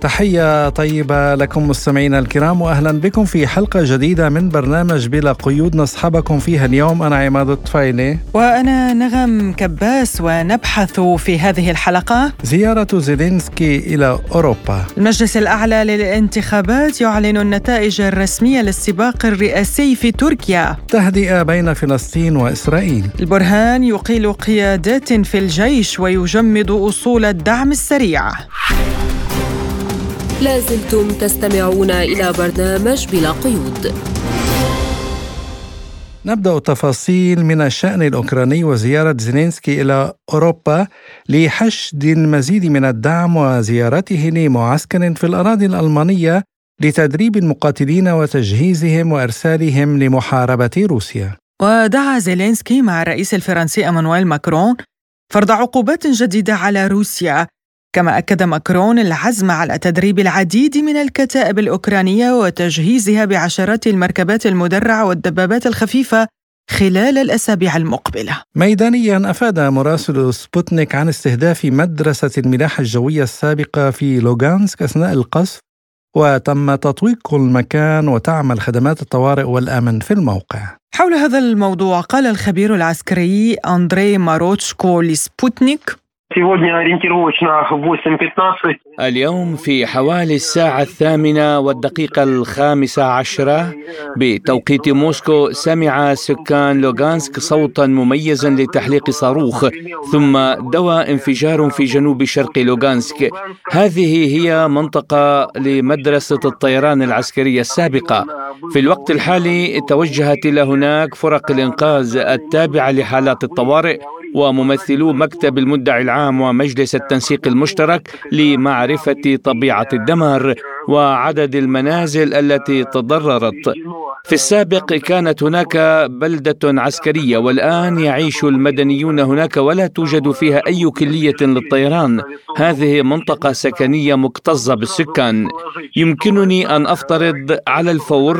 تحية طيبة لكم مستمعينا الكرام وأهلا بكم في حلقة جديدة من برنامج بلا قيود. نصحبكم فيها اليوم أنا عماد الطفيلي. وأنا نغم كباس ونبحث في هذه الحلقة. زيارة زيلينسكي إلى أوروبا. المجلس الأعلى للانتخابات يعلن النتائج الرسمية للسباق الرئاسي في تركيا. تهدئة بين فلسطين وإسرائيل. البرهان يقيل قيادات في الجيش ويجمد أصول الدعم السريع. لازلتم تستمعون إلى برنامج بلا قيود. نبدأ التفاصيل من الشأن الأوكراني وزيارة زيلينسكي إلى أوروبا لحشد المزيد من الدعم وزيارته لمعسكر في الأراضي الألمانية لتدريب المقاتلين وتجهيزهم وإرسالهم لمحاربة روسيا. ودعا زيلينسكي مع الرئيس الفرنسي أمانويل ماكرون فرض عقوبات جديدة على روسيا كما أكد ماكرون العزم على تدريب العديد من الكتائب الأوكرانية وتجهيزها بعشرات المركبات المدرعة والدبابات الخفيفة خلال الأسابيع المقبلة. ميدانيا أفاد مراسل سبوتنيك عن استهداف مدرسة الملاحة الجوية السابقة في لوغانسك أثناء القصف وتم تطويق المكان وتعمل خدمات الطوارئ والأمن في الموقع. حول هذا الموضوع قال الخبير العسكري أندري ماروتشكو لسبوتنيك اليوم في حوالي الساعة الثامنة والدقيقة الخامسة عشرة بتوقيت موسكو سمع سكان لوغانسك صوتا مميزا لتحليق صاروخ ثم دوى انفجار في جنوب شرق لوغانسك. هذه هي منطقة لمدرسة الطيران العسكرية السابقة. في الوقت الحالي توجهت إلى هناك فرق الإنقاذ التابعة لحالات الطوارئ وممثلو مكتب المدعي العام ومجلس التنسيق المشترك لمعرفة طبيعة الدمار وعدد المنازل التي تضررت. في السابق كانت هناك بلدة عسكرية والآن يعيش المدنيون هناك ولا توجد فيها أي كلية للطيران. هذه منطقة سكنية مكتظة بالسكان. يمكنني أن أفترض على الفور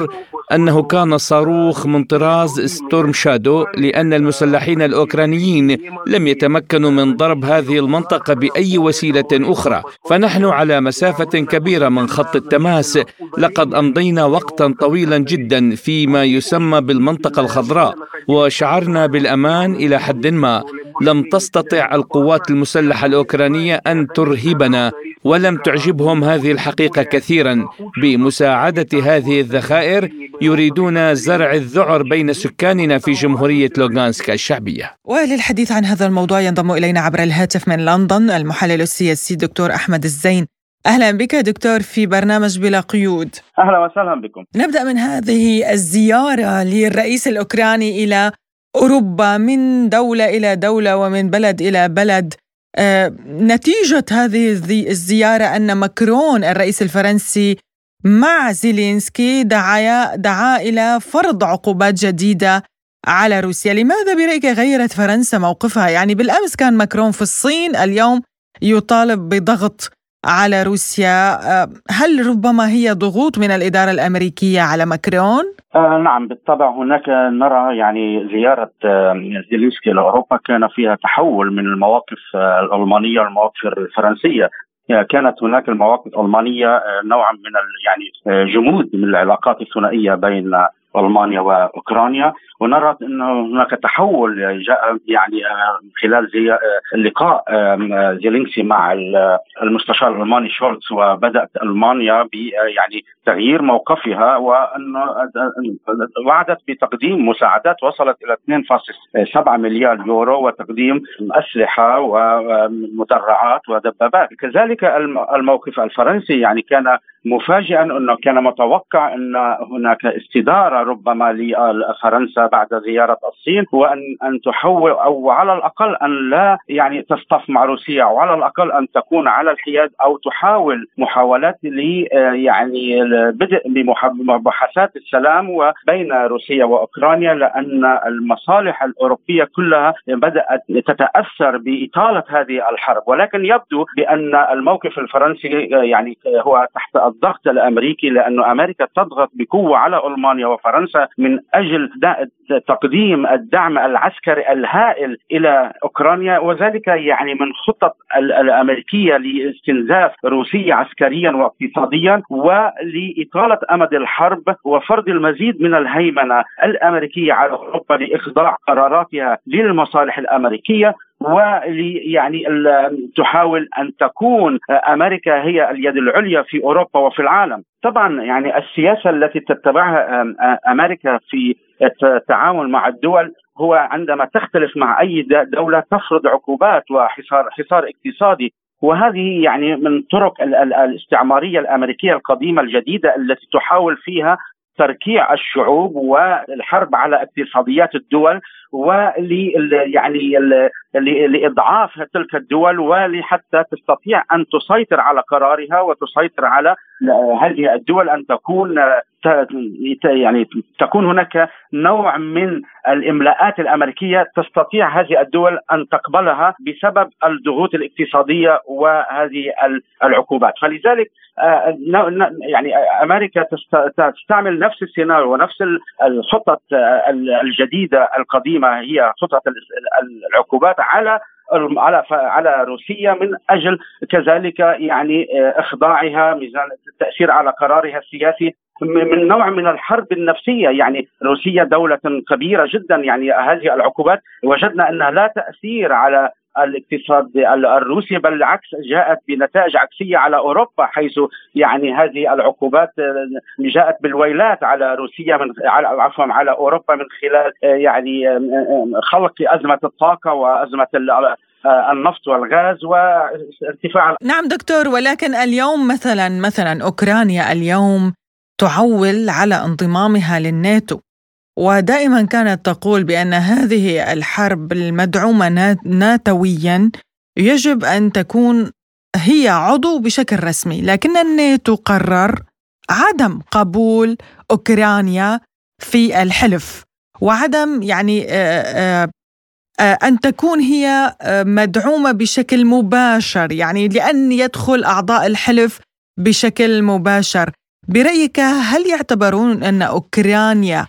أنه كان صاروخ من طراز ستورم شادو لأن المسلحين الأوكرانيين لم يتمكنوا من ضرب هذه المنطقة بأي وسيلة أخرى. فنحن على مسافة كبيرة من خط التماس. لقد أمضينا وقتا طويلا جدا فيما يسمى بالمنطقة الخضراء وشعرنا بالأمان إلى حد ما. لم تستطع القوات المسلحة الأوكرانية أن ترهبنا ولم تعجبهم هذه الحقيقة كثيرا. بمساعدة هذه الذخائر يريدون زرع الذعر بين سكاننا في جمهورية لوغانسك الشعبية. وللحديث عن هذا الموضوع ينضم إلينا عبر الهاتف من لندن المحلل السياسي دكتور أحمد الزين. أهلا بك دكتور في برنامج بلا قيود. أهلا وسهلا بكم. نبدأ من هذه الزيارة للرئيس الأوكراني إلى أوروبا من دولة إلى دولة ومن بلد إلى بلد. آه، نتيجة هذه الزيارة أن ماكرون الرئيس الفرنسي مع زيلينسكي دعا دعا إلى فرض عقوبات جديدة على روسيا، لماذا برأيك غيرت فرنسا موقفها؟ يعني بالأمس كان ماكرون في الصين، اليوم يطالب بضغط على روسيا آه، هل ربما هي ضغوط من الإدارة الأمريكية على ماكرون؟ آه نعم بالطبع هناك نرى يعني زيارة آه زيلينسكي لأوروبا كان فيها تحول من المواقف آه الألمانية والمواقف الفرنسية كانت هناك المواقف الألمانية آه، نوعا من يعني جمود من العلاقات الثنائية بين ألمانيا وأوكرانيا. ونرى إنه هناك تحول جاء يعني آه، خلال زي آه، لقاء زيلينسكي مع المستشار الالماني شولتز وبدأت ألمانيا ب يعني تغيير موقفها وان وعدت بتقديم مساعدات وصلت إلى 2.7 مليار يورو وتقديم أسلحة ومدرعات ودبابات. كذلك الموقف الفرنسي يعني كان مفاجئا إنه كان متوقع إن هناك استدارة ربما لفرنسا بعد زيارة الصين وان ان تحول أو على الأقل أن لا يعني تصطف مع روسيا أو على الأقل أن تكون على الحياد أو تحاول محاولات ل يعني البدء بمباحثات السلام وبين روسيا وأوكرانيا لأن المصالح الأوروبية كلها بدأت تتأثر بإطالة هذه الحرب. ولكن يبدو بأن الموقف الفرنسي يعني هو تحت الضغط الأمريكي لأنه أمريكا تضغط بقوة على ألمانيا وفرنسا من أجل تقديم الدعم العسكري الهائل إلى أوكرانيا وذلك يعني من خطط الأمريكية لاستنزاف روسيا عسكريا واقتصاديا ولإطالة أمد الحرب وفرض المزيد من الهيمنة الأمريكية على أوروبا لإخضاع قراراتها للمصالح الأمريكية. ولي يعني تحاول أن تكون أمريكا هي اليد العليا في أوروبا وفي العالم. طبعا يعني السياسة التي تتبعها أمريكا في التعامل مع الدول هو عندما تختلف مع أي دولة تفرض عقوبات وحصار حصار اقتصادي. وهذه يعني من طرق الاستعمارية الأمريكية القديمة الجديدة التي تحاول فيها تركيع الشعوب والحرب على اقتصاديات الدول. ول يعني لإضعاف تلك الدول ولحتى تستطيع أن تسيطر على قرارها وتسيطر على هذه الدول أن تكون يعني تكون هناك نوع من الإملاءات الأمريكية تستطيع هذه الدول أن تقبلها بسبب الضغوط الاقتصادية وهذه العقوبات، فلذلك آه، يعني أمريكا تستعمل نفس السيناريو ونفس الخطط الجديدة القديمة هي خطط العقوبات على على على روسيا من أجل كذلك يعني آه، إخضاعها ميزان التأثير على قرارها السياسي من نوع من الحرب النفسية. يعني روسيا دولة كبيرة جدا يعني هذه العقوبات وجدنا أنها لا تأثير على الاقتصاد الروسي بل بالعكس جاءت بنتائج عكسية على أوروبا حيث يعني هذه العقوبات جاءت بالويلات على روسيا من عفوا على أوروبا من خلال يعني خلق أزمة الطاقة وأزمة النفط والغاز وارتفاع نعم دكتور ولكن اليوم مثلا مثلا أوكرانيا اليوم تعول على انضمامها للناتو. ودائما كانت تقول بأن هذه الحرب المدعومة ناتويا يجب أن تكون هي عضو بشكل رسمي لكن الناتو قرر عدم قبول أوكرانيا في الحلف وعدم يعني أن تكون هي مدعومة بشكل مباشر يعني لأن يدخل أعضاء الحلف بشكل مباشر. برأيك هل يعتبرون أن أوكرانيا آه،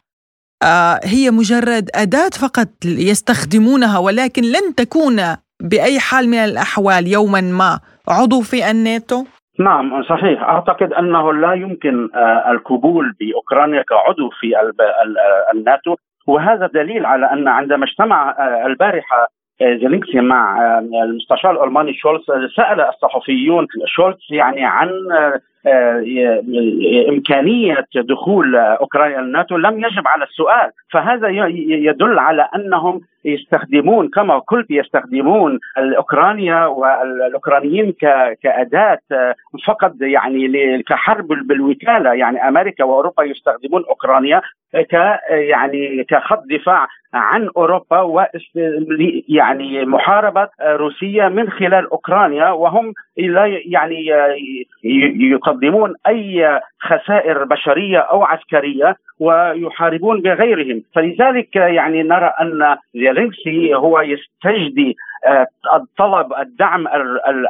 هي مجرد أداة فقط يستخدمونها ولكن لن تكون بأي حال من الأحوال يوما ما. عضو في الناتو؟ نعم صحيح. أعتقد أنه لا يمكن آه، القبول بأوكرانيا كعضو في الناتو. وهذا دليل على أن عندما اجتمع آه، البارحة زيلينسكي مع المستشار الألماني شولتز سأل الصحفيون شولتز يعني عن آه، إمكانية دخول أوكرانيا الناتو لم يجب على السؤال. فهذا يدل على أنهم يستخدمون كما قلت يستخدمون الأوكرانيا والأوكرانيين كأداة فقط يعني كحرب بالوكالة. يعني أمريكا وأوروبا يستخدمون أوكرانيا ك يعني كخط دفاع عن أوروبا و يعني محاربة روسيا من خلال أوكرانيا وهم لا يعني يقدمون أي خسائر بشرية أو عسكرية. ويحاربون بغيرهم. فلذلك يعني نرى أن زيلينسكي هو يستجدي آه، طلب الدعم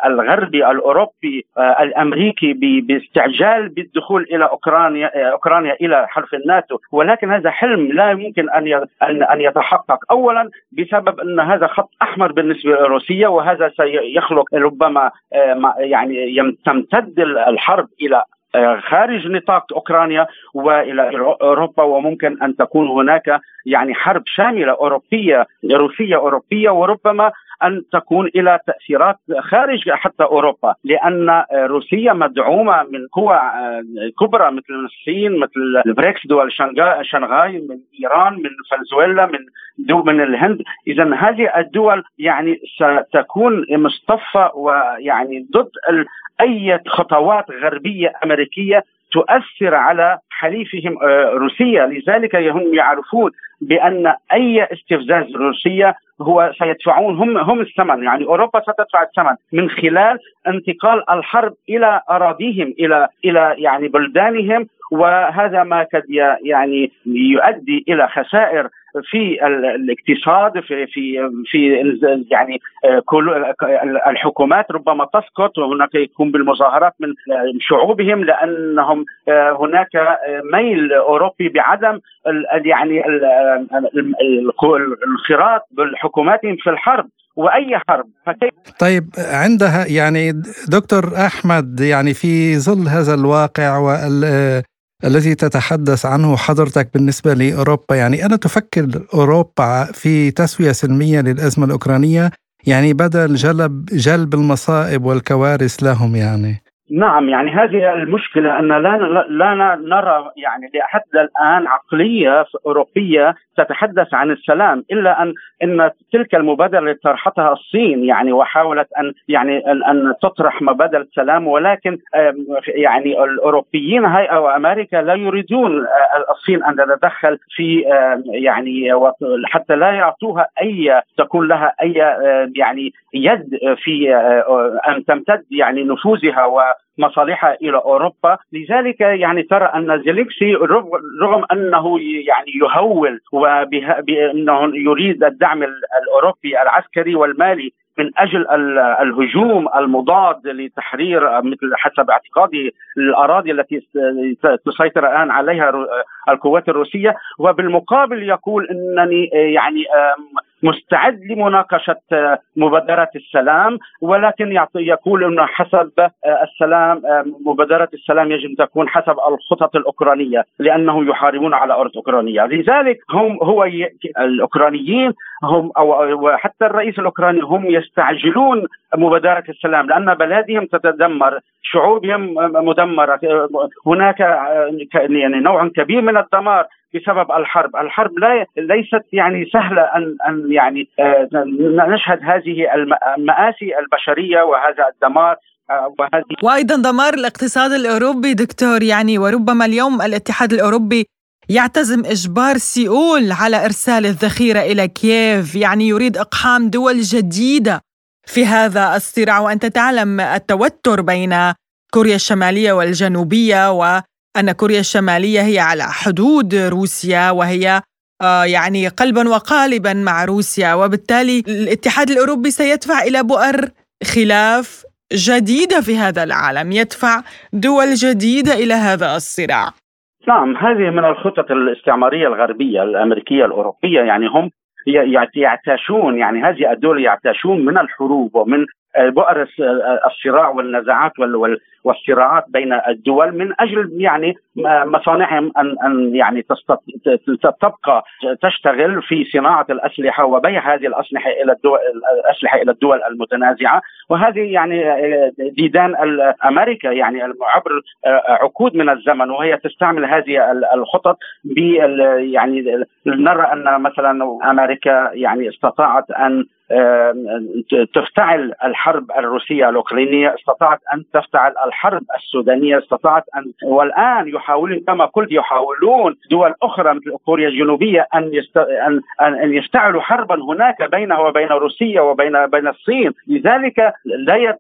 الغربي الأوروبي آه، الأمريكي باستعجال بالدخول إلى أوكرانيا آه، أوكرانيا إلى حلف الناتو. ولكن هذا حلم لا يمكن أن ان يتحقق. اولا بسبب أن هذا خط أحمر بالنسبة لروسيا وهذا سيخلق ربما يعني تمتد الحرب إلى خارج نطاق أوكرانيا وإلى أوروبا وممكن أن تكون هناك يعني حرب شاملة أوروبية روسية أوروبية وربما أن تكون إلى تأثيرات خارج حتى أوروبا لأن روسيا مدعومة من قوى كبرى مثل الصين مثل البريكس دول شنغاي من إيران من فنزويلا من دول من الهند. اذا هذه الدول يعني ستكون مصطفى ويعني ضد أي خطوات غربية أمريكية تؤثر على حليفهم آه، روسيا. لذلك هم يعرفون بأن أي استفزاز روسيا هو سيدفعون هم هم الثمن. يعني أوروبا ستدفع الثمن من خلال انتقال الحرب إلى أراضيهم إلى إلى يعني بلدانهم. وهذا ما قد يعني يؤدي إلى خسائر في الاقتصاد في في في يعني كل الحكومات ربما تسقط وهناك يكون بالمظاهرات من شعوبهم لأنهم هناك ميل أوروبي بعدم يعني الانخراط بحكوماتهم في الحرب. وأي حرب؟ فكيف؟ طيب عندها يعني دكتور أحمد يعني في ظل هذا الواقع وال الذي تتحدث عنه حضرتك بالنسبة لأوروبا. يعني أنا تفكر أوروبا في تسوية سلمية للأزمة الأوكرانية يعني بدل جلب جلب المصائب والكوارث لهم يعني. نعم يعني هذه المشكلة أن لا لا نرى يعني لحد الآن عقلية أوروبية تتحدث عن السلام إلا أن أن تلك المبادرة التي طرحتها الصين يعني وحاولت أن يعني أن, تطرح مبادرة السلام ولكن يعني الأوروبيين هيئة وأمريكا لا يريدون الصين أن تتدخل في يعني حتى لا يعطوها أي تكون لها أي يعني يد في أن تمتد يعني نفوذها و مصالحها إلى أوروبا، لذلك يعني ترى أن زيلينسكي رغم أنه يعني يهول وبانه يريد الدعم الأوروبي العسكري والمالي من أجل الهجوم المضاد لتحرير مثل حسب اعتقادي الأراضي التي تسيطر الآن عليها القوات الروسية. وبالمقابل يقول إنني يعني مستعد لمناقشة مبادرة السلام ولكن يقول انه حسب السلام مبادرة السلام يجب أن تكون حسب الخطط الأوكرانية لأنه يحاربون على أرض أوكرانية، لذلك هم هو الأوكرانيين هم أو وحتى الرئيس الأوكراني هم يستعجلون مبادرة السلام لأن بلادهم تتدمر، شعوبهم مدمرة، هناك يعني نوع كبير من الدمار. بسبب الحرب، الحرب لا ليست يعني سهلة أن أن يعني آه، نشهد هذه المآسي البشرية وهذا الدمار آه، وهذه وأيضا دمار الاقتصاد الأوروبي دكتور يعني وربما اليوم الاتحاد الأوروبي يعتزم إجبار سيول على إرسال الذخيرة إلى كييف. يعني يريد إقحام دول جديدة في هذا الصراع. وأنت تعلم التوتر بين كوريا الشمالية والجنوبية وان كوريا الشمالية هي على حدود روسيا وهي آه، يعني قلبا وقالبا مع روسيا وبالتالي الاتحاد الأوروبي سيدفع إلى بؤر خلاف جديدة في هذا العالم يدفع دول جديدة إلى هذا الصراع. نعم هذه من الخطط الاستعمارية الغربية الأمريكية الأوروبية يعني هم يعتاشون يعني هذه الدول يعتاشون من الحروب ومن بؤر الصراع والنزاعات والصراعات بين الدول من أجل يعني مصانعهم ان أن يعني تبقى تشتغل في صناعة الأسلحة وبيع هذه الأسلحة إلى الدول الأسلحة إلى الدول المتنازعة. وهذه يعني ديدان أمريكا يعني عبر عقود من الزمن وهي تستعمل هذه الخطط يعني نرى أن مثلا أمريكا يعني استطاعت أن تفتعل الحرب الروسية الأوكرانية استطاعت أن تفتعل الحرب السودانية استطاعت ان والآن يحاولون كما قلت يحاولون دول أخرى مثل كوريا الجنوبية أن يست... ان أن يفتعلوا حربا هناك بينها وبين روسيا وبين بين الصين. لذلك لا ي...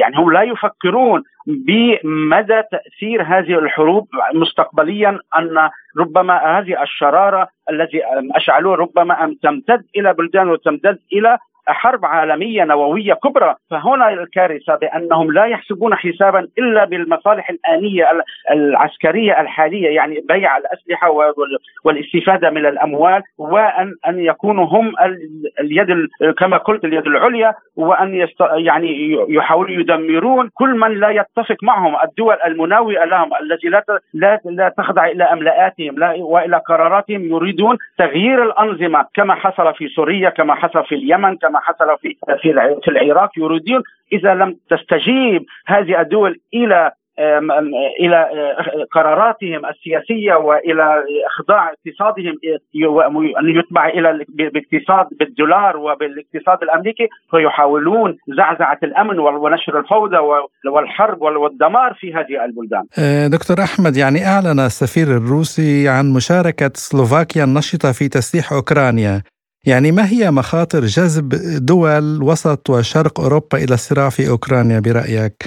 يعني هم لا يفكرون بمدى تأثير هذه الحروب مستقبليا أن ربما هذه الشرارة التي أشعلوها ربما أن تمتد إلى بلدان وتمتد إلى حرب عالمية نووية كبرى فهنا الكارثة بأنهم لا يحسبون حسابا إلا بالمصالح الآنية العسكرية الحالية يعني بيع الأسلحة والاستفادة من الأموال وان أن يكونوا هم اليد كما قلت اليد العليا وأن يست يعني يحاولوا يدمرون كل من لا يتفق معهم الدول المناوئه لهم التي لا لا لا تخضع إلى أملاءاتهم لا وإلى قراراتهم يريدون تغيير الأنظمة كما حصل في سوريا كما حصل في اليمن كما حصل في في العراق يريدون إذا لم تستجيب هذه الدول إلى إلى آه، قراراتهم السياسية وإلى إخضاع اقتصادهم ان يتبع إلى باقتصاد بالدولار وبالاقتصاد الأمريكي فيحاولون زعزعة الأمن ونشر الفوضى والحرب والدمار في هذه البلدان. آه، دكتور أحمد يعني أعلن السفير الروسي عن مشاركة سلوفاكيا النشطة في تسليح أوكرانيا. يعني ما هي مخاطر جذب دول وسط وشرق أوروبا إلى الصراع في أوكرانيا برأيك؟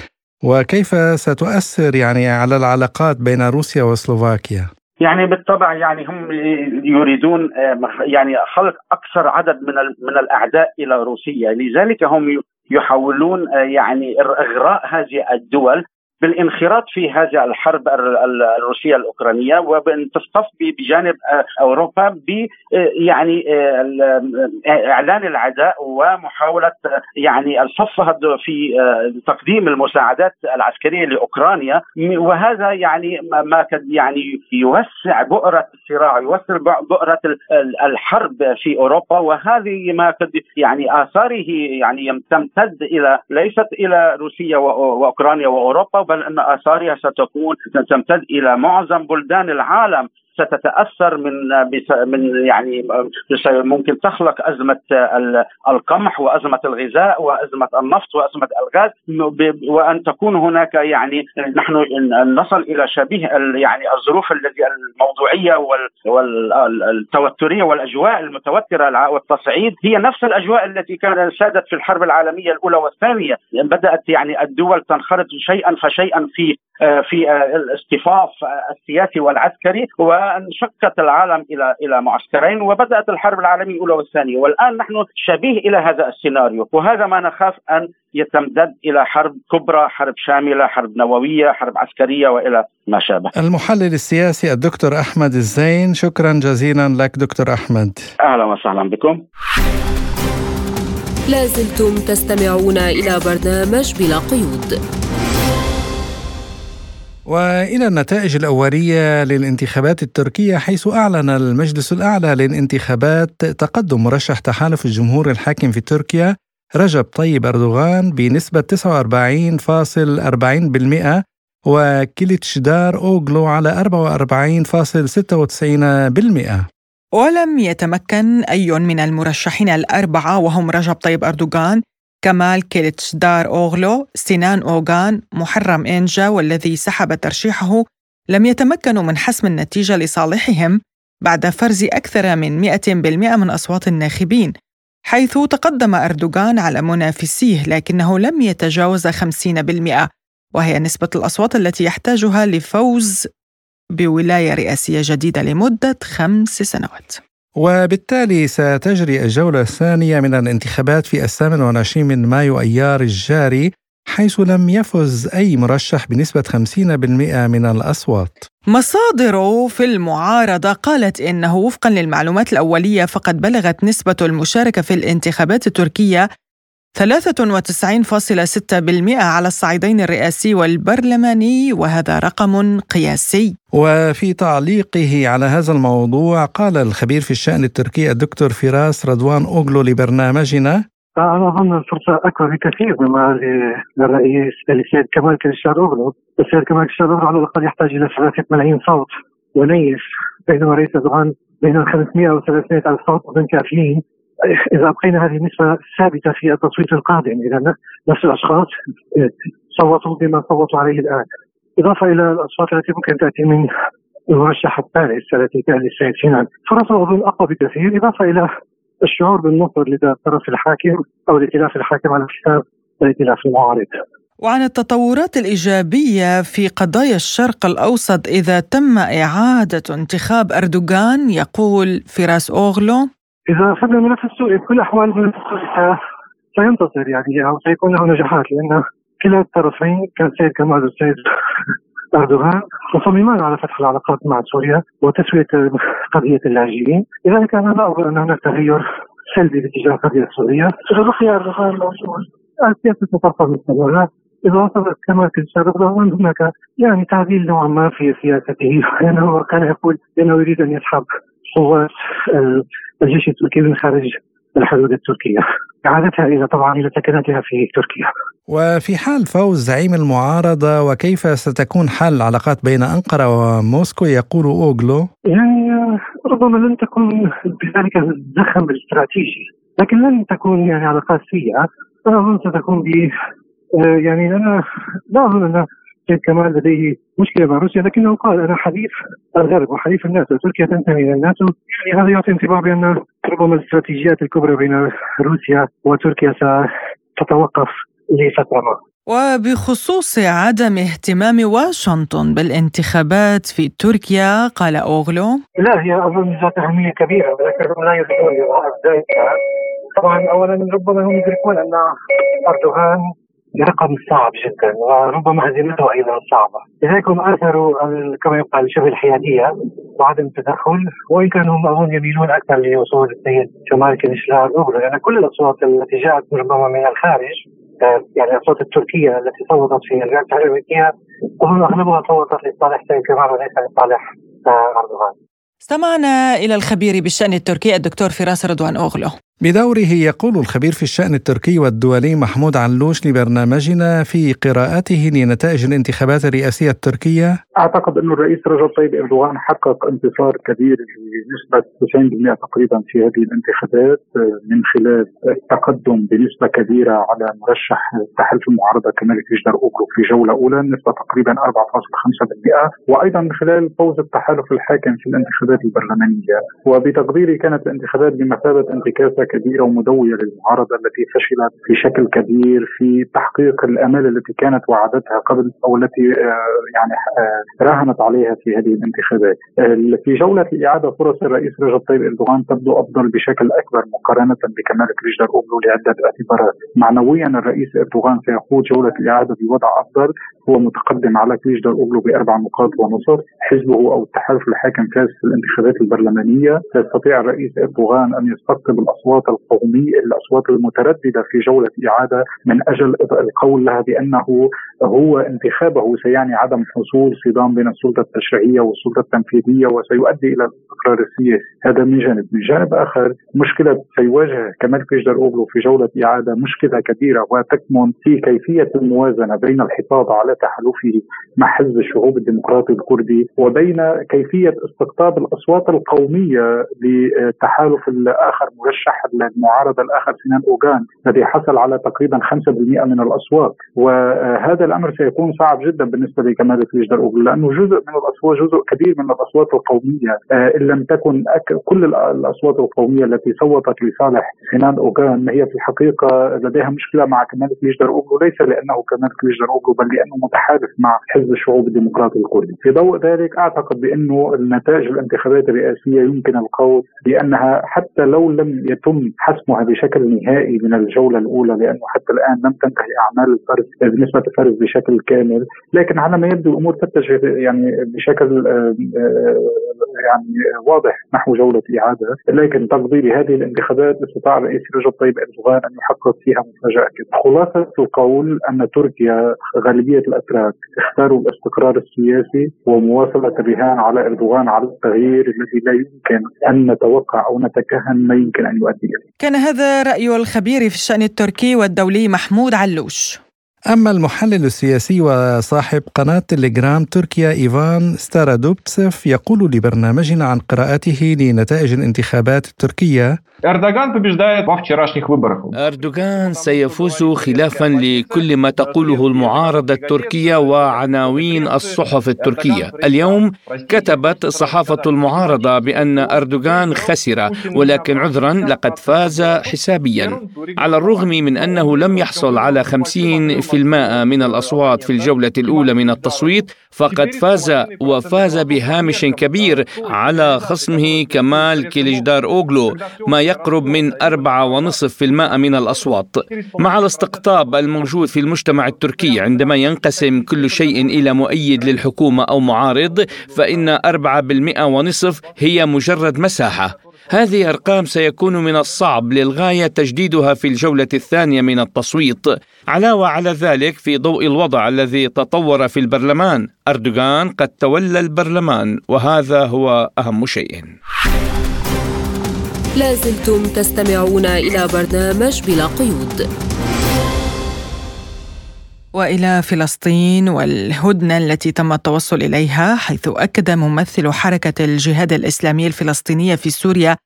وكيف ستؤثر يعني على العلاقات بين روسيا وسلوفاكيا؟ يعني بالطبع يعني هم يريدون يعني خلق أكثر عدد من من الأعداء إلى روسيا، لذلك هم يحاولون يعني إغراء هذه الدول بالانخراط في هذه الحرب الروسية الأوكرانية وبأن تصطف بجانب أوروبا ب يعني إعلان العداء ومحاولة يعني الصفها في تقديم المساعدات العسكرية لأوكرانيا. وهذا يعني ما قد يعني يوسع بؤرة الصراع يوسع بؤرة الحرب في أوروبا. وهذه ما قد يعني آثاره يعني تمتد إلى ليست إلى روسيا وأوكرانيا وأوروبا بل أن آثارها ستكون تمتد إلى معظم بلدان العالم. ستتأثر من من يعني ممكن تخلق أزمة القمح وأزمة الغذاء وأزمة النفط وأزمة الغاز وأن تكون هناك يعني نحن نصل إلى شبيه يعني الظروف التي الموضوعية والتوترية والأجواء المتوترة والتصعيد هي نفس الأجواء التي كانت سادت في الحرب العالمية الأولى والثانية. بدأت يعني الدول تنخرط شيئا فشيئا في في الاصطفاف السياسي والعسكري وانشقت العالم إلى إلى معسكرين وبدأت الحرب العالمية الأولى والثانية. والآن نحن شبيه إلى هذا السيناريو. وهذا ما نخاف أن يتمدد إلى حرب كبرى حرب شاملة حرب نووية حرب عسكرية وإلى ما شابه. المحلل السياسي الدكتور أحمد الزين شكرا جزيلا لك دكتور أحمد. أهلا وسهلا بكم. لازلتم تستمعون إلى برنامج بلا قيود. وإلى النتائج الأولية للانتخابات التركية حيث أعلن المجلس الأعلى للانتخابات تقدم مرشح تحالف الجمهور الحاكم في تركيا رجب طيب أردوغان بنسبة 49.40% وكيليتشدار أوغلو على 44.96% ولم يتمكن أي من المرشحين الأربعة وهم رجب طيب أردوغان كمال دار أوغلو، سنان أوغان، محرم إنجا والذي سحب ترشيحه لم يتمكنوا من حسم النتيجة لصالحهم بعد فرز أكثر من 100% من أصوات الناخبين حيث تقدم أردوغان على منافسيه لكنه لم يتجاوز 50% وهي نسبة الأصوات التي يحتاجها لفوز بولاية رئاسية جديدة لمدة خمس سنوات. وبالتالي ستجري الجولة الثانية من الانتخابات في الثامن والعشرين من مايو أيار الجاري حيث لم يفز أي مرشح بنسبة 50% من الأصوات. مصادر في المعارضة قالت إنه وفقا للمعلومات الأولية فقد بلغت نسبة المشاركة في الانتخابات التركية 93.6% على الصعيدين الرئاسي والبرلماني وهذا رقم قياسي. وفي تعليقه على هذا الموضوع قال الخبير في الشأن التركي الدكتور فراس رضوان أوغلو لبرنامجنا أنا أظن الفرصة أكبر بكثير مما للرئيس السيد كمال كليشدار أوغلو. السيد كمال كليشدار أوغلو على الأقل يحتاج إلى ثلاثة ملايين صوت ونيف بينما رئيس أردوغان بين 500 و 300 ألف صوت من كافيين. إذا ابقينا هذه النسبة ثابتة في التصويت القادم إذا نفس الأشخاص صوتوا بما صوتوا عليه الآن. إضافة إلى الاصوات التي ممكن تأتي من المرشح الثالث التي كان للسيد سنان فرصه اظن اقوى بكثير. إضافة إلى الشعور بالنصر لدى الطرف الحاكم أو الائتلاف الحاكم على حساب الائتلاف المعارض. وعن التطورات الإيجابية في قضايا الشرق الأوسط إذا تم إعادة انتخاب أردوغان يقول فراس أوغلو إذا أخذنا الملف السوري بكل الأحوال الملف السوري سينتصر يعني أو سيكون له نجاحات لأن كلا الطرفين كان السيد كمال والسيد أردوغان مصممان على فتح العلاقات مع سوريا وتسوية قضية اللاجئين، لذلك أنا لا أظن أن هناك تغير سلبي باتجاه القضية السوريه، إذا بقي أردوغان موجود السياسة ستبقى مستمره إذا وصلت كما في السابق هناك يعني تعديل نوعا ما في سياسته. لأنه كان يقول إنه يريد أن يسحب قوات الجيش التركي من خارج الحدود التركية إعادتها إلى طبعا إلى سكناتها في تركيا. وفي حال فوز زعيم المعارضة وكيف ستكون حال العلاقات بين أنقرة وموسكو يقول أوغلو؟ يعني ربما لن تكون بذلك الزخم الاستراتيجي، لكن لن تكون يعني علاقات سيئة، أنا اظن ستكون ب يعني أنا لا أظن أن سيد كمال لديه مشكلة مع روسيا لكنه قال أنا حليف الغرب وحليف الناس وتركيا تنتمي إلى الناس يعني هذا يعطي انطباع بأن ربما الاستراتيجيات الكبرى بين روسيا وتركيا ستتوقف لفترة ما. وبخصوص عدم اهتمام واشنطن بالانتخابات في تركيا قال أوغلو لا هي أظن ذات أهمية كبيرة ولكنهم لا يريدون ذلك طبعا اولا ربما هم يدركون أن أردوغان برقم صعب جدا وربما هزيمته أيضا صعبة، لذلك هم اثروا كما يقال شبه الحيادية وعدم التدخل وإن كانوا هم أظن يميلون أكثر لوصول السيد كمال كليجدار أوغلو لأن كل الأصوات التي جاءت ربما من الخارج آه، يعني الأصوات التركية التي صوتت في الرئاسه الامريكيه اظن أغلبها صوتت لصالح سيد كمال وليس لصالح آه، أردوغان. استمعنا إلى الخبير بالشأن التركي الدكتور فراس رضوان أوغلو. بدوره يقول الخبير في الشأن التركي والدولي محمود علوش لبرنامجنا في قراءته لنتائج الانتخابات الرئاسية التركية. أعتقد أن الرئيس رجب طيب إردوغان حقق انتصار كبير بنسبة 90% تقريبا في هذه الانتخابات من خلال التقدم بنسبة كبيرة على مرشح تحالف المعارضة كمال كليشدار أوغلو في جولة أولى نسبة تقريبا 4.5% وأيضا من خلال فوز التحالف الحاكم في الانتخابات البرلمانية. وبتقديري كانت الانتخابات بمثابة انتكاسة كبيرة ومدوية للمعارضة التي فشلت في شكل كبير في تحقيق الآمال التي كانت وعدتها قبل أو التي آه، يعني آه، راهنت عليها في هذه الانتخابات. في جولة إعادة فرص الرئيس رجب طيب إردوغان تبدو أفضل بشكل أكبر مقارنة بكمال كليجدار أوغلو لعدة اعتبارات. معنويا الرئيس إردوغان سيخوض جولة الإعادة بوضع أفضل. هو متقدم على كليجدار أوغلو بأربع نقاط ونصف. حزبه أو التحالف الحاكم فاز في الانتخابات البرلمانية. يستطيع الرئيس إردوغان أن يستقطب الأصوات القومية الأصوات المترددة في جولة إعادة من أجل القول لها بأنه هو انتخابه سيعني عدم حصول صدام بين السلطة التشريعية والسلطة التنفيذية وسيؤدي إلى الاستقرار السياسي. هذا من جانب. من جانب آخر مشكلة سيواجه كمال كيجدر أوغلو في جولة إعادة مشكلة كبيرة وتكمن في كيفية الموازنة بين الحفاظ على تحالفه مع حزب الشعوب الديمقراطي الكردي وبين كيفية استقطاب الأصوات القومية لتحالف الآخر مرشح المعارضة الآخر سنان أوغان الذي حصل على تقريبا 5% من الأصوات وهذا الأمر سيكون صعب جدا بالنسبة لكمال كليجدر أوغلو لأنه جزء من الأصوات جزء كبير من الأصوات القومية. آه، إن لم تكن كل الأصوات القومية التي صوتت لصالح سنان أوغان هي في الحقيقة لديها مشكلة مع كمال كليجدر أوغلو ليس لأنه كمال كليجدر أوغلو بل لأنه متحالف مع حزب الشعوب الديمقراطي الكردي. في ضوء ذلك أعتقد بأنه النتائج الانتخابات الرئاسية يمكن القول بأنها حتى لو لم يتم حسمها بشكل نهائي من الجولة الأولى لأنه حتى الآن لم تنتهي أعمال الفرز بالنسبة للفرز بشكل كامل، لكن على ما يبدو الأمور تتجه يعني بشكل يعني واضح نحو جولة إعادة، لكن تقديري هذه الانتخابات استطاع الرئيس رجب طيب أردوغان أن يحقق فيها مفاجأة كبيرة. خلاصة القول أن تركيا غالبية الأتراك اختاروا الاستقرار السياسي ومواصلة الرهان على أردوغان على التغيير الذي لا يمكن أن نتوقع أو نتكهن ما يمكن أن يؤدي كان هذا رأي الخبير في الشأن التركي والدولي محمود علوش. أما المحلل السياسي وصاحب قناة تليجرام تركيا إيفان ستارادوبتسف يقول لبرنامجنا عن قراءته لنتائج الانتخابات التركية. أردوغان سيفوز خلافا لكل ما تقوله المعارضة التركية وعناوين الصحف التركية. اليوم كتبت صحافة المعارضة بأن أردوغان خسر ولكن عذرا لقد فاز حسابيا. على الرغم من أنه لم يحصل على 50 من الأصوات في الجولة الأولى من التصويت فقد فاز وفاز بهامش كبير على خصمه كمال كيليجدار أوغلو ما يقرب من أربعة ونصف في المائة من الأصوات. مع الاستقطاب الموجود في المجتمع التركي عندما ينقسم كل شيء إلى مؤيد للحكومة أو معارض فإن أربعة بالمئة ونصف هي مجرد مساحة. هذه أرقام سيكون من الصعب للغاية تجديدها في الجولة الثانية من التصويت. علاوة على ذلك في ضوء الوضع الذي تطور في البرلمان أردوغان قد تولى البرلمان وهذا هو أهم شيء. لازلتم تستمعون إلى برنامج بلا قيود. وإلى فلسطين والهدنة التي تم التوصل إليها حيث أكد ممثل حركة الجهاد الإسلامي الفلسطينية في سوريا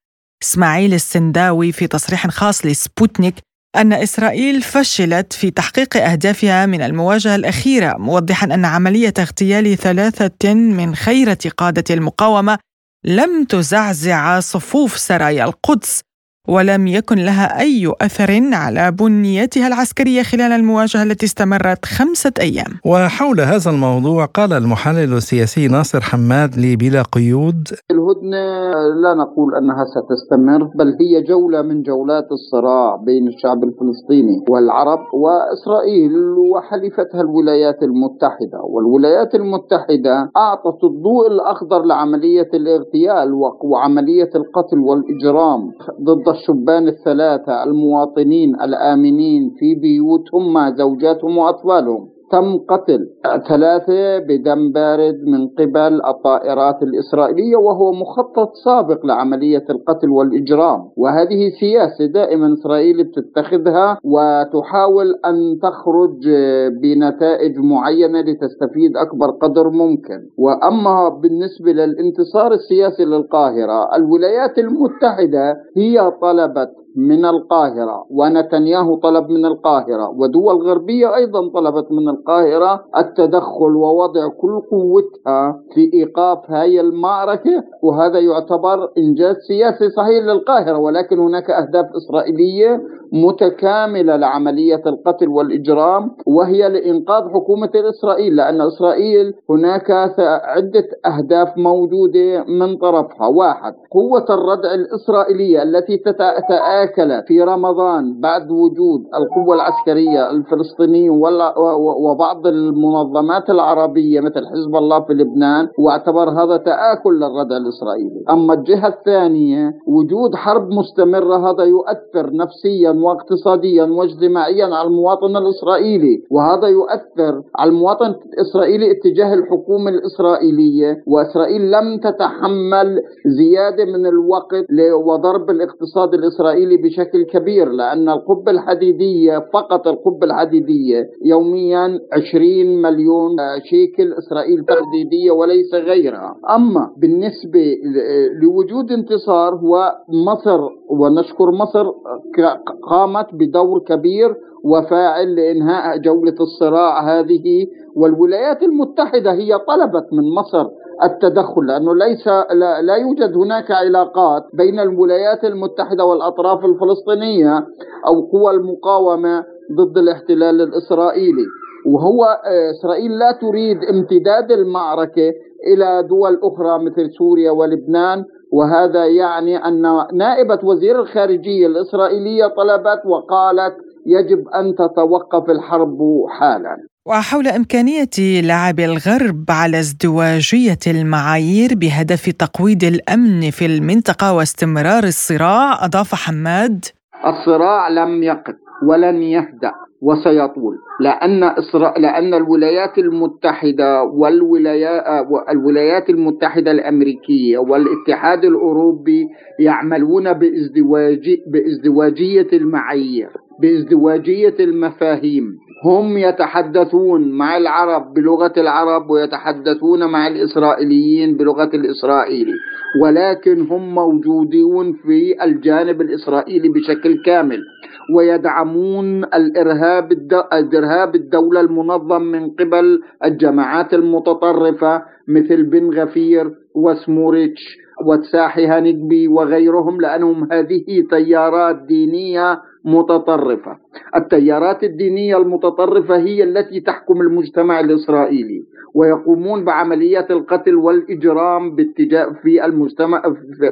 إسماعيل السنداوي في تصريح خاص لسبوتنيك أن إسرائيل فشلت في تحقيق أهدافها من المواجهة الأخيرة موضحا أن عملية اغتيال ثلاثة من خيرة قادة المقاومة لم تزعزع صفوف سرايا القدس. ولم يكن لها أي أثر على بنيتها العسكرية خلال المواجهة التي استمرت خمسة أيام. وحول هذا الموضوع قال المحلل السياسي ناصر حماد لبلا قيود الهدنة لا نقول أنها ستستمر بل هي جولة من جولات الصراع بين الشعب الفلسطيني والعرب وإسرائيل وحليفتها الولايات المتحدة. والولايات المتحدة أعطت الضوء الأخضر لعملية الاغتيال وعملية القتل والإجرام ضد الشبان الثلاثة المواطنين الآمنين في بيوتهم مع زوجاتهم وأطفالهم. تم قتل ثلاثة بدم بارد من قبل الطائرات الإسرائيلية وهو مخطط سابق لعملية القتل والإجرام. وهذه سياسة دائما إسرائيل بتتخذها وتحاول أن تخرج بنتائج معينة لتستفيد أكبر قدر ممكن. وأما بالنسبة للانتصار السياسي للقاهرة الولايات المتحدة هي طلبت من القاهرة ونتنياهو طلب من القاهرة ودول غربية أيضا طلبت من القاهرة التدخل ووضع كل قوتها في إيقاف هاي المعركة وهذا يعتبر إنجاز سياسي صحيح للقاهرة ولكن هناك أهداف إسرائيلية متكاملة لعملية القتل والإجرام وهي لإنقاذ حكومة إسرائيل لأن إسرائيل هناك عدة أهداف موجودة من طرفها. واحد قوة الردع الإسرائيلية التي تتآكل في رمضان بعد وجود القوة العسكرية الفلسطينية وبعض المنظمات العربية مثل حزب الله في لبنان واعتبر هذا تآكل للردع الإسرائيلي. أما الجهة الثانية وجود حرب مستمرة هذا يؤثر نفسيا واقتصاديا واجتماعيا على المواطن الإسرائيلي. وهذا يؤثر على المواطن الإسرائيلي اتجاه الحكومة الإسرائيلية. وإسرائيل لم تتحمل زيادة من الوقت وضرب الاقتصاد الإسرائيلي بشكل كبير لأن القبة الحديدية فقط القبة الحديدية يوميا 20 مليون شيكل إسرائيل تحديدية وليس غيرها. أما بالنسبة لوجود انتصار هو مصر ونشكر مصر قامت بدور كبير وفاعل لإنهاء جولة الصراع هذه. والولايات المتحدة هي طلبت من مصر التدخل لأنه ليس لا, لا يوجد هناك علاقات بين الولايات المتحدة والأطراف الفلسطينية أو قوى المقاومة ضد الاحتلال الإسرائيلي. وهو آه، إسرائيل لا تريد امتداد المعركة إلى دول أخرى مثل سوريا ولبنان وهذا يعني أن نائبة وزير الخارجية الإسرائيلية طلبت وقالت يجب أن تتوقف الحرب حالا. وحول إمكانية لعب الغرب على ازدواجية المعايير بهدف تقويض الأمن في المنطقة واستمرار الصراع أضاف حماد. الصراع لم يقف ولن يهدأ. وسيطول. لأن إسرا... لأن الولايات المتحدة والولايات الولايات المتحدة الأمريكية والاتحاد الأوروبي يعملون بازدواج بإزدواجية المعايير بإزدواجية المفاهيم. هم يتحدثون مع العرب بلغة العرب ويتحدثون مع الإسرائيليين بلغة الإسرائيلي. ولكن هم موجودون في الجانب الإسرائيلي بشكل كامل ويدعمون الإرهاب الإرهاب الدولة المنظم من قبل الجماعات المتطرفة مثل بن غفير وسموريتش وتساحي هانجبي وغيرهم لأنهم هذه تيارات دينية متطرفة. التيارات الدينية المتطرفة هي التي تحكم المجتمع الإسرائيلي. ويقومون بعمليات القتل والإجرام باتجاه في المجتمع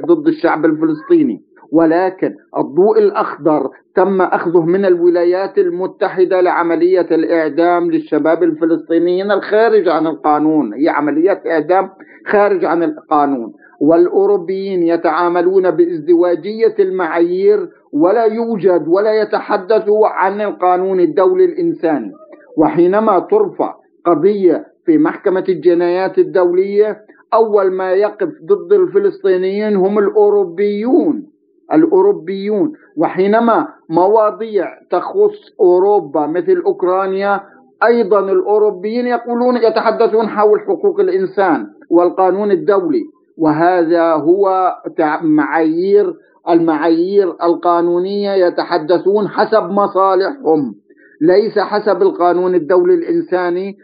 ضد الشعب الفلسطيني. ولكن الضوء الأخضر تم أخذه من الولايات المتحدة لعملية الإعدام للشباب الفلسطينيين الخارج عن القانون. هي عمليات إعدام خارج عن القانون. والأوروبيين يتعاملون بازدواجية المعايير ولا يوجد ولا يتحدثوا عن القانون الدولي الإنساني. وحينما ترفع قضية في محكمة الجنايات الدولية أول ما يقف ضد الفلسطينيين هم الأوروبيون الأوروبيون. وحينما مواضيع تخص أوروبا مثل أوكرانيا أيضا الأوروبيين يقولون يتحدثون حول حقوق الإنسان والقانون الدولي. وهذا هو معايير المعايير القانونية يتحدثون حسب مصالحهم. ليس حسب القانون الدولي الإنساني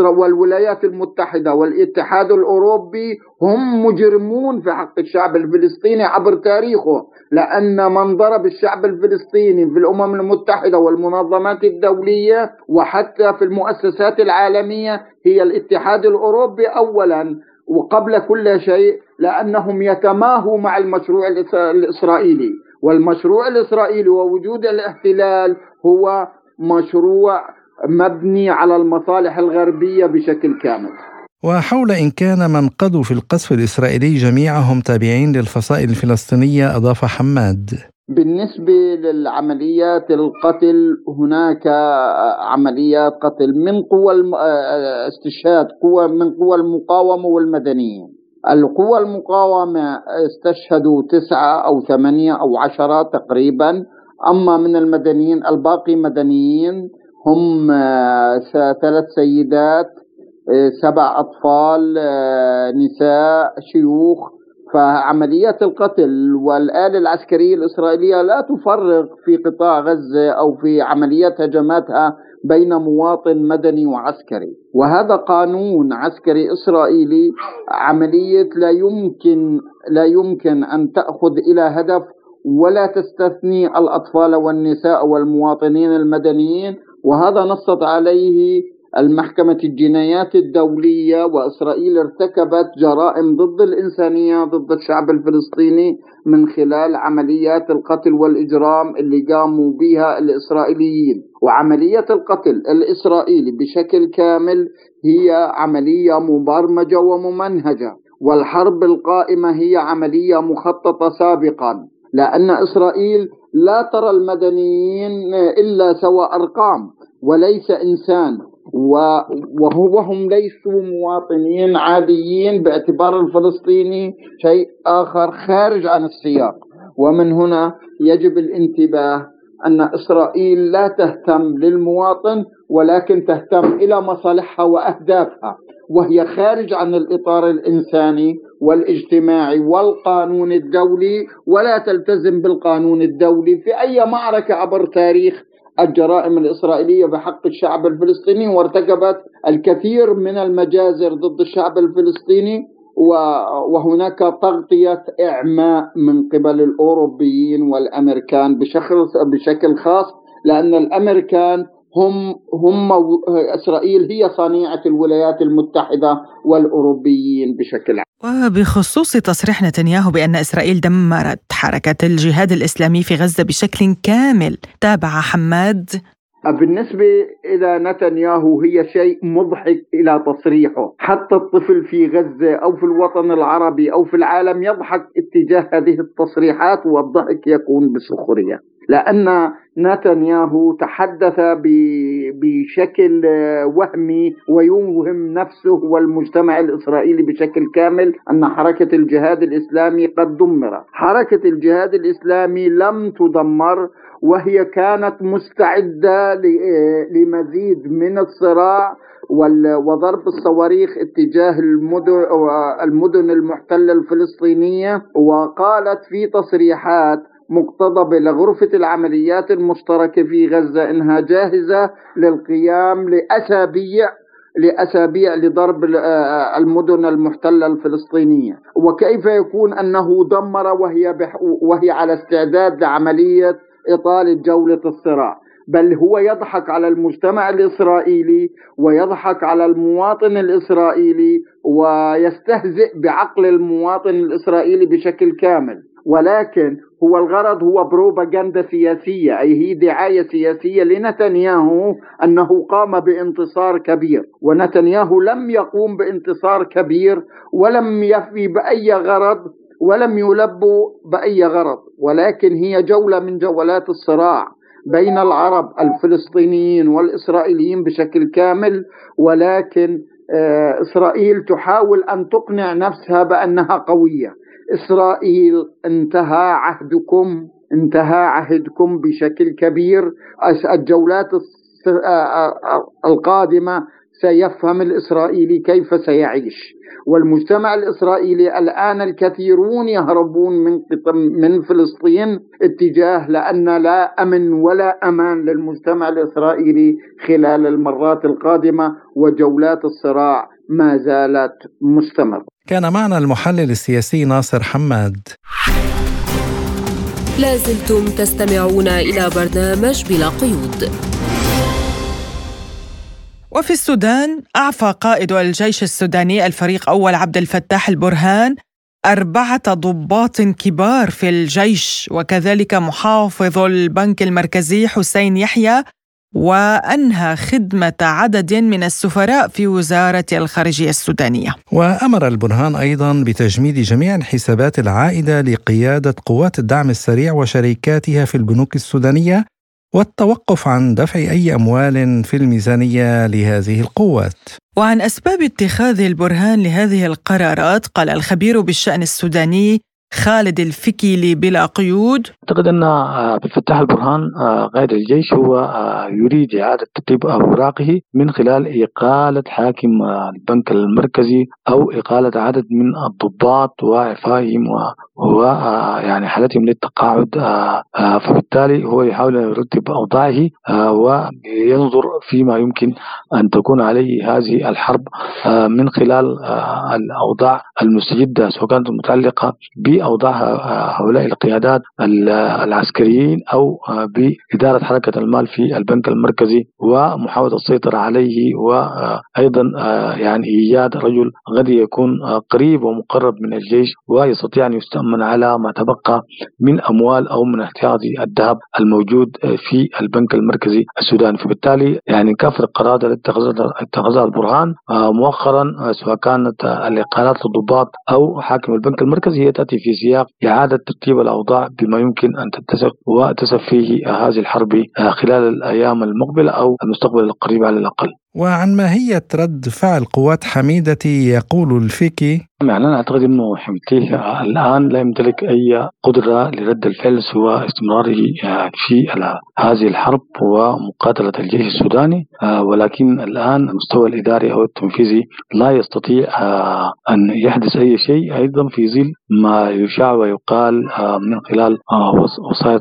والولايات المتحدة والاتحاد الأوروبي هم مجرمون في حق الشعب الفلسطيني عبر تاريخه لأن من ضرب الشعب الفلسطيني في الأمم المتحدة والمنظمات الدولية وحتى في المؤسسات العالمية هي الاتحاد الأوروبي أولا وقبل كل شيء لأنهم يتماهوا مع المشروع الإسرائيلي. والمشروع الإسرائيلي ووجود الاحتلال هو مشروع مبني على المصالح الغربية بشكل كامل. وحول إن كان من قضوا في القصف الإسرائيلي جميعهم تابعين للفصائل الفلسطينية أضاف حماد. بالنسبة للعمليات القتل هناك عمليات قتل من قوى استشهاد قوى من قوى المقاومة والمدنيين. القوى المقاومة استشهدوا تسعة أو ثمانية أو عشرة تقريبا. أما من المدنيين الباقي مدنيين هم آه، ثلاث سيدات آه، سبع أطفال آه، نساء شيوخ. فعمليات القتل والآلة العسكرية الإسرائيلية لا تفرق في قطاع غزة أو في عمليات هجماتها بين مواطن مدني وعسكري. وهذا قانون عسكري إسرائيلي عملية لا يمكن لا يمكن أن تأخذ إلى هدف ولا تستثني الأطفال والنساء والمواطنين المدنيين وهذا نصت عليه المحكمة الجنايات الدولية وإسرائيل ارتكبت جرائم ضد الإنسانية ضد الشعب الفلسطيني من خلال عمليات القتل والإجرام اللي قاموا بها الإسرائيليين. وعملية القتل الإسرائيلي بشكل كامل هي عملية مبرمجة وممنهجة والحرب القائمة هي عملية مخططة سابقا. لأن إسرائيل لا ترى المدنيين إلا سوى أرقام وليس إنسان وهم ليسوا مواطنين عاديين باعتبار الفلسطيني شيء آخر خارج عن السياق. ومن هنا يجب الانتباه أن إسرائيل لا تهتم للمواطن ولكن تهتم إلى مصالحها وأهدافها وهي خارج عن الإطار الإنساني والاجتماعي والقانون الدولي ولا تلتزم بالقانون الدولي. في أي معركة عبر تاريخ الجرائم الإسرائيلية بحق الشعب الفلسطيني وارتكبت الكثير من المجازر ضد الشعب الفلسطيني وهناك تغطية إعماء من قبل الأوروبيين والأمريكان بشكل خاص لأن الأمريكان هم هم إسرائيل هي صنيعه الولايات المتحدة والأوروبيين بشكل عام. وبخصوص تصريح نتنياهو بأن إسرائيل دمرت حركة الجهاد الإسلامي في غزة بشكل كامل، تابع حماد. بالنسبة إلى نتنياهو هي شيء مضحك إلى تصريحه. حتى الطفل في غزة أو في الوطن العربي أو في العالم يضحك اتجاه هذه التصريحات والضحك يكون بسخرية. لأن نتنياهو تحدث بشكل وهمي ويوهم نفسه والمجتمع الإسرائيلي بشكل كامل أن حركة الجهاد الإسلامي قد دمرت. حركة الجهاد الإسلامي لم تدمر وهي كانت مستعدة لمزيد من الصراع وضرب الصواريخ اتجاه المدن المدن المحتلة الفلسطينية وقالت في تصريحات مقتضبة لغرفة العمليات المشتركة في غزة إنها جاهزة للقيام لأسابيع لأسابيع لضرب المدن المحتلة الفلسطينية. وكيف يكون أنه دمر وهي, وهي على استعداد لعملية إطالة جولة الصراع؟ بل هو يضحك على المجتمع الإسرائيلي ويضحك على المواطن الإسرائيلي ويستهزئ بعقل المواطن الإسرائيلي بشكل كامل. ولكن هو الغرض هو بروباغندا سياسية أي هي دعاية سياسية لنتنياهو أنه قام بانتصار كبير. ونتنياهو لم يقوم بانتصار كبير ولم يفي بأي غرض ولم يلبوا بأي غرض. ولكن هي جولة من جولات الصراع بين العرب الفلسطينيين والإسرائيليين بشكل كامل. ولكن آه، إسرائيل تحاول أن تقنع نفسها بأنها قوية. إسرائيل انتهى عهدكم انتهى عهدكم بشكل كبير. الجولات القادمة سيفهم الإسرائيلي كيف سيعيش. والمجتمع الإسرائيلي الآن الكثيرون يهربون من من فلسطين اتجاه لأن لا أمن ولا أمان للمجتمع الإسرائيلي خلال المرات القادمة وجولات الصراع ما زالت مستمرة. كان معنا المحلل السياسي ناصر حماد. لازلتم تستمعون إلى برنامج بلا قيود. وفي السودان أعفى قائد الجيش السوداني الفريق أول عبد الفتاح البرهان أربعة ضباط كبار في الجيش وكذلك محافظ البنك المركزي حسين يحيى وأنهى خدمة عدد من السفراء في وزارة الخارجية السودانية. وأمر البرهان أيضا بتجميد جميع الحسابات العائدة لقيادة قوات الدعم السريع وشركاتها في البنوك السودانية والتوقف عن دفع أي أموال في الميزانية لهذه القوات. وعن أسباب اتخاذ البرهان لهذه القرارات قال الخبير بالشأن السوداني خالد الفكي بلا قيود. أعتقد أن آه، عبد الفتاح البرهان آه، قائد الجيش هو آه، يريد إعادة ترتيب أوراقه من خلال إقالة حاكم البنك المركزي أو إقالة عدد من الضباط وإعفائهم و يعني حالتهم للتقاعد فبالتالي هو يحاول أن يرتب أوضاعه وينظر فيما يمكن أن تكون عليه هذه الحرب من خلال الأوضاع المستجدة سواء كانت متعلقة بأوضاع هؤلاء القيادات العسكريين أو بإدارة حركة المال في البنك المركزي ومحاولة السيطرة عليه وأيضا يعني إيجاد رجل قد يكون قريب ومقرب من الجيش ويستطيع أن يستأمن على ما تبقى من أموال أو من احتياطي الذهب الموجود في البنك المركزي السوداني فبالتالي يعني كافة القرارات التي اتخذها البرهان مؤخرا سواء كانت الإقالات للضباط أو حاكم البنك المركزي هي تأتي في سياق إعادة ترتيب الأوضاع بما يمكن أن تتسق وتسف فيه هذه الحرب خلال الأيام المقبلة أو المستقبل القريب على الأقل. وعن ماهية رد فعل قوات حميدتي يقول الفيكي يعني أنا أعتقد أنه حميدتي الآن لا يمتلك أي قدرة لرد الفعل سوى استمراره في هذه الحرب ومقاتلة الجيش السوداني. ولكن الآن المستوى الإداري أو التنفيذي لا يستطيع أن يحدث أي شيء. أيضا في ظل ما يشاع ويقال من خلال وسائل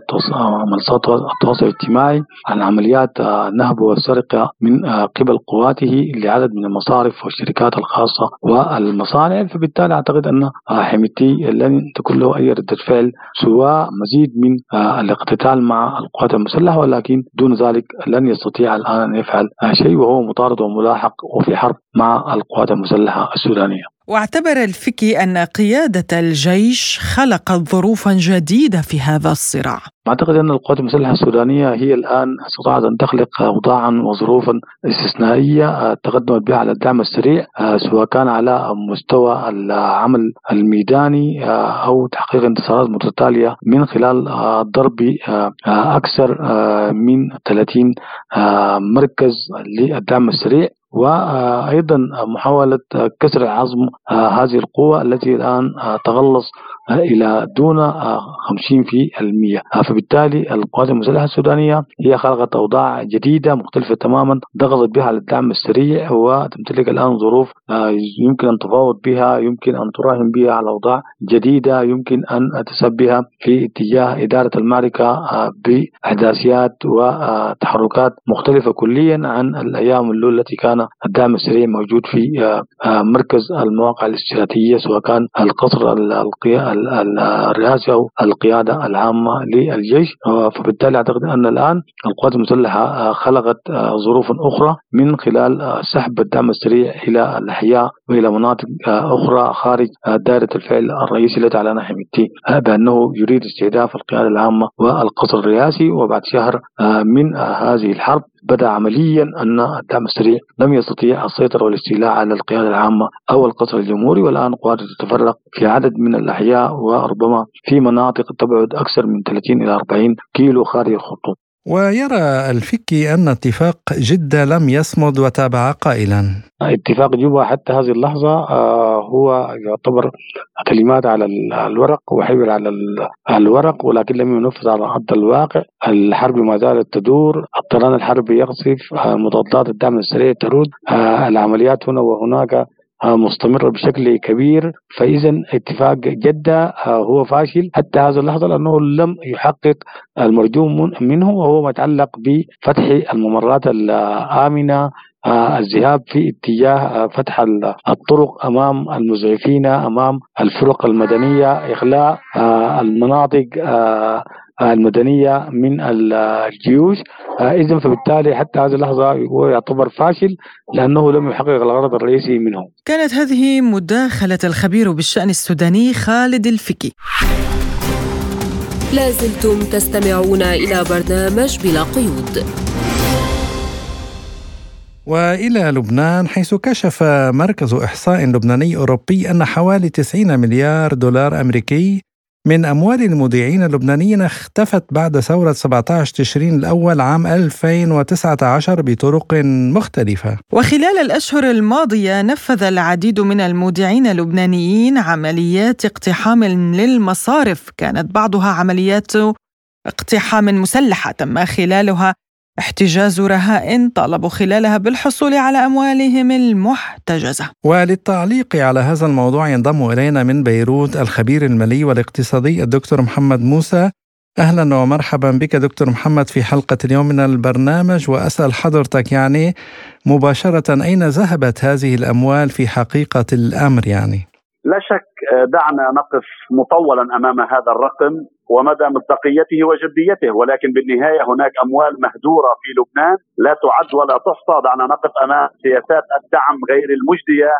منصات التواصل الاجتماعي عن عمليات نهب والسرقة من قبل قواته لعدد من المصارف والشركات الخاصة والمصانع. فبالتالي أعتقد أن حميتي لن تكون له أي ردة فعل سوى مزيد من الاقتتال مع القوات المسلحة ولكن دون ذلك لن يستطيع الآن أن يفعل شيء وهو مطارد وملاحق وفي حرب مع القوات المسلحة السودانية. واعتبر الفكي أن قيادة الجيش خلقت ظروفا جديدة في هذا الصراع. أعتقد أن القوات المسلحة السودانية هي الآن استطاعت أن تخلق أوضاعا وظروفا استثنائية تقدمت بها على الدعم السريع سواء كان على مستوى العمل الميداني أو تحقيق انتصارات متتالية من خلال ضرب أكثر من 30 مركز للدعم السريع. وأيضا محاولة كسر عظم هذه القوة التي الآن تغلص إلى دون 50 في المية. فبالتالي القوات المسلحة السودانية هي خلقت أوضاع جديدة مختلفة تماما ضغطت بها على الدعم السريع وتمتلك الآن ظروف يمكن أن تفاوض بها يمكن أن تراهن بها على أوضاع جديدة يمكن أن تسبها في اتجاه إدارة المعركة بأحداثيات وتحركات مختلفة كليا عن الأيام الاولى التي كان الدعم السريع موجود في مركز المواقع الاستراتيجية سواء كان القصر الرئاسي أو القيادة العامة للجيش. فبالتالي أعتقد أن الآن القوات المسلحة خلقت ظروف أخرى من خلال سحب الدعم السريع إلى الأحياء وإلى مناطق أخرى خارج دائرة الفعل الرئيسي التي اعلنها حميدتي بأنه يريد استهداف القيادة العامة والقصر الرئاسي. وبعد شهر من هذه الحرب بدأ عمليا أن الدعم السريع لم يستطيع السيطرة والاستيلاء على القيادة العامة أو القصر الجمهوري والآن قواته تتفرق في عدد من الأحياء وربما في مناطق تبعد أكثر من 30 إلى 40 كيلو خارج الخطوط. ويرى الفكي أن اتفاق جدة لم يصمد وتابع قائلا. اتفاق جوبا حتى هذه اللحظة آه، هو يعتبر كلمات على الورق وحبر على الورق ولكن لم ينفذ على أرض الواقع. الحرب ما زالت تدور الطيران الحربي يقصف آه، مضادات الدعم السريع ترد آه، العمليات هنا وهناك مستمرة بشكل كبير. فإذا اتفاق جدة هو فاشل. حتى هذه اللحظة لأنه لم يحقق المرجو منه وهو ما يتعلق بفتح الممرات الآمنة الذهاب في اتجاه فتح الطرق أمام المزعفين أمام الفرق المدنية إخلاء المناطق المدنية من الجيوش. إذا فبالتالي حتى هذه اللحظة هو يعتبر فاشل لأنه لم يحقق الغرض الرئيسي منه كانت هذه مداخلة الخبير بالشأن السوداني خالد الفكي. لازلتم تستمعون إلى برنامج بلا قيود. وإلى لبنان حيث كشف مركز إحصاء لبناني أوروبي أن حوالي 90 مليار دولار أمريكي من أموال المذيعين اللبنانيين اختفت بعد ثورة 17 تشرين الأول عام 2019 بطرق مختلفة. وخلال الأشهر الماضية نفذ العديد من المذيعين اللبنانيين عمليات اقتحام للمصارف. كانت بعضها عمليات اقتحام مسلحة تم خلالها احتجاز رهائن طالبوا خلالها بالحصول على أموالهم المحتجزة. وللتعليق على هذا الموضوع ينضم إلينا من بيروت الخبير المالي والاقتصادي الدكتور محمد موسى. أهلا ومرحبا بك دكتور محمد في حلقة اليوم من البرنامج وأسأل حضرتك يعني مباشرة أين ذهبت هذه الأموال في حقيقة الأمر يعني؟ لا شك دعنا نقف مطولا أمام هذا الرقم. ومدى مصداقيته وجديته ولكن بالنهاية هناك أموال مهدوره في لبنان لا تعد ولا تحصى. دعنا نقف أمام سياسات الدعم غير المجدية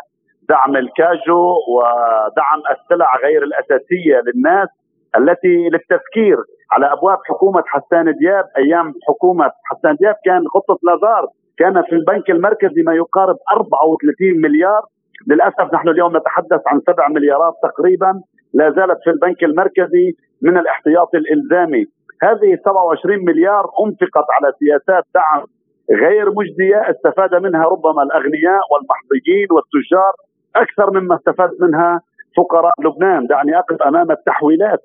دعم الكاجو ودعم السلع غير الأساسية للناس التي للتفكير. على أبواب حكومة حسان دياب أيام حكومة حسان دياب كان خطه لازار كان في البنك المركزي ما يقارب 34 مليار. للأسف نحن اليوم نتحدث عن 7 مليارات تقريبا لا زالت في البنك المركزي. من الاحتياط الإلزامي. هذه 27 مليار أنفقت على سياسات دعم غير مجدية استفاد منها ربما الأغنياء والمحظيين والتجار أكثر مما استفاد منها فقراء لبنان. دعني أقف أمام التحويلات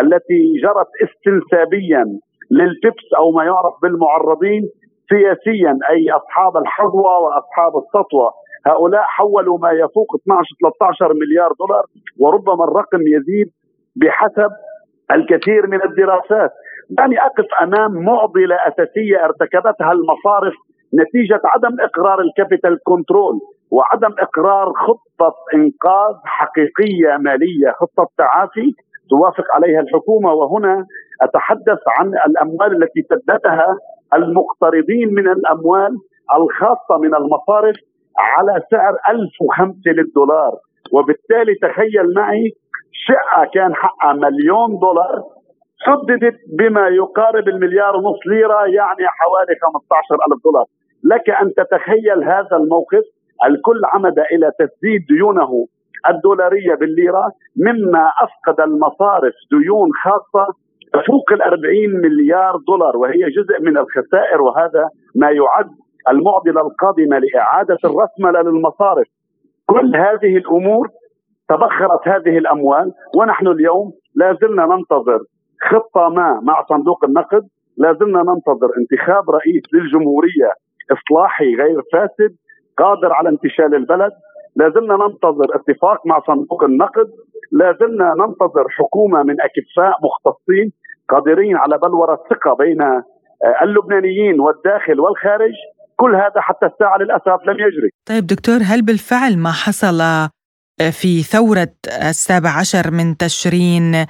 التي جرت استنسابيا للبيبس أو ما يعرف بالمعرضين سياسيا أي أصحاب الحظوة وأصحاب السطوة. هؤلاء حولوا ما يفوق 12 13 مليار دولار وربما الرقم يزيد بحسب الكثير من الدراسات. دعني أقف أمام معضلة أساسية ارتكبتها المصارف نتيجة عدم إقرار ال capital control وعدم إقرار خطة إنقاذ حقيقية مالية خطة تعافي توافق عليها الحكومة. وهنا أتحدث عن الأموال التي سددها المقترضين من الأموال الخاصة من المصارف على سعر 1005 للدولار. وبالتالي تخيل معي شقة كان حقها مليون دولار سددت بما يقارب المليار ونص ليرة يعني حوالي 15 ألف دولار. لك أن تتخيل هذا الموقف الكل عمد إلى تسديد ديونه الدولارية بالليرة مما أفقد المصارف ديون خاصة تفوق ال 40 مليار دولار وهي جزء من الخسائر وهذا ما يعد المعضلة القادمة لإعادة الرسمله للمصارف. كل هذه الأمور تبخرت هذه الأموال ونحن اليوم لا زلنا ننتظر خطة ما مع صندوق النقد لا زلنا ننتظر انتخاب رئيس للجمهورية إصلاحي غير فاسد قادر على انتشال البلد لا زلنا ننتظر اتفاق مع صندوق النقد لا زلنا ننتظر حكومة من أكفاء مختصين قادرين على بلوره الثقة بين اللبنانيين والداخل والخارج. كل هذا حتى الساعة للأسف لم يجري. طيب دكتور هل بالفعل ما حصل في ثورة السابع عشر من تشرين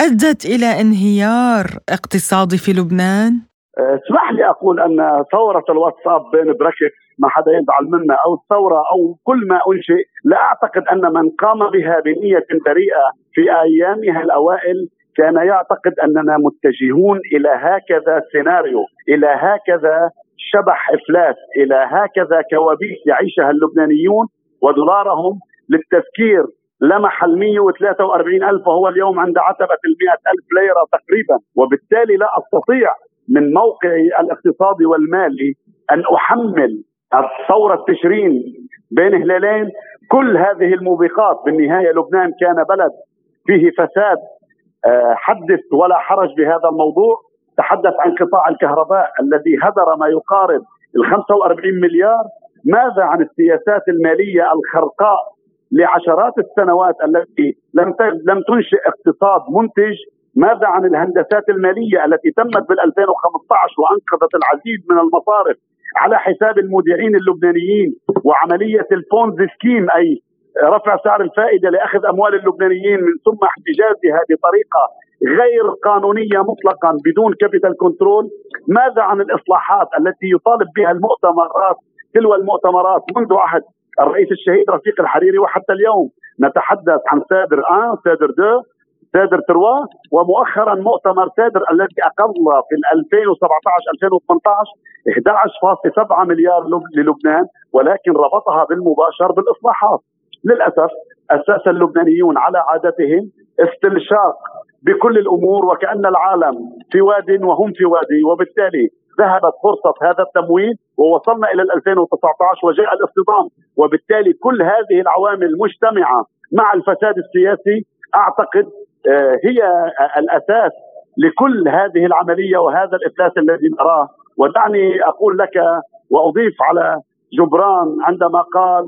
أدت إلى انهيار اقتصادي في لبنان؟ اسمح لي أقول أن ثورة الواتساب بين بركة ما حدا يزعل منا أو الثورة أو كل ما أنشئ لا أعتقد أن من قام بها بنية بريئة في أيامها الأوائل كان يعتقد أننا متجهون إلى هكذا سيناريو إلى هكذا شبح إفلاس إلى هكذا كوابيس يعيشها اللبنانيون ودولارهم للتذكير لمح ال 143 ألف وهو اليوم عند عتبة ال 100 ألف ليرة تقريبا. وبالتالي لا أستطيع من موقعي الاقتصادي والمالي أن أحمل ثوره تشرين بين هلالين. كل هذه الموبقات بالنهاية لبنان كان بلد فيه فساد آه، حدث ولا حرج بهذا الموضوع. تحدث عن قطاع الكهرباء الذي هدر ما يقارب ال 45 مليار. ماذا عن السياسات المالية الخرقاء لعشرات السنوات التي لم لم تنشئ اقتصاد منتج ماذا عن الهندسات المالية التي تمت بال 2015 وأنقذت العديد من المصارف على حساب المودعين اللبنانيين وعملية ال Ponzi scheme أي رفع سعر الفائدة لأخذ أموال اللبنانيين من ثم احتجازها بطريقه غير قانونية مطلقا بدون capital control ماذا عن الإصلاحات التي يطالب بها المؤتمرات تلو المؤتمرات منذ عهد الرئيس الشهيد رفيق الحريري وحتى اليوم نتحدث عن سيدر 1 سيدر 2 سيدر 3 ومؤخرا مؤتمر سيدر الذي أقر في 2017 2018 11.7 مليار للبنان ولكن ربطها بالمباشر بالإصلاحات. للأسف أساس اللبنانيون على عادتهم استنشاق بكل الأمور وكأن العالم في واد وهم في وادي وبالتالي ذهبت فرصة هذا التمويل ووصلنا إلى 2019 وجاء الاصطدام. وبالتالي كل هذه العوامل مجتمعه مع الفساد السياسي أعتقد آه، هي الأساس لكل هذه العملية وهذا الإفلاس الذي نراه. ودعني أقول لك وأضيف على جبران عندما قال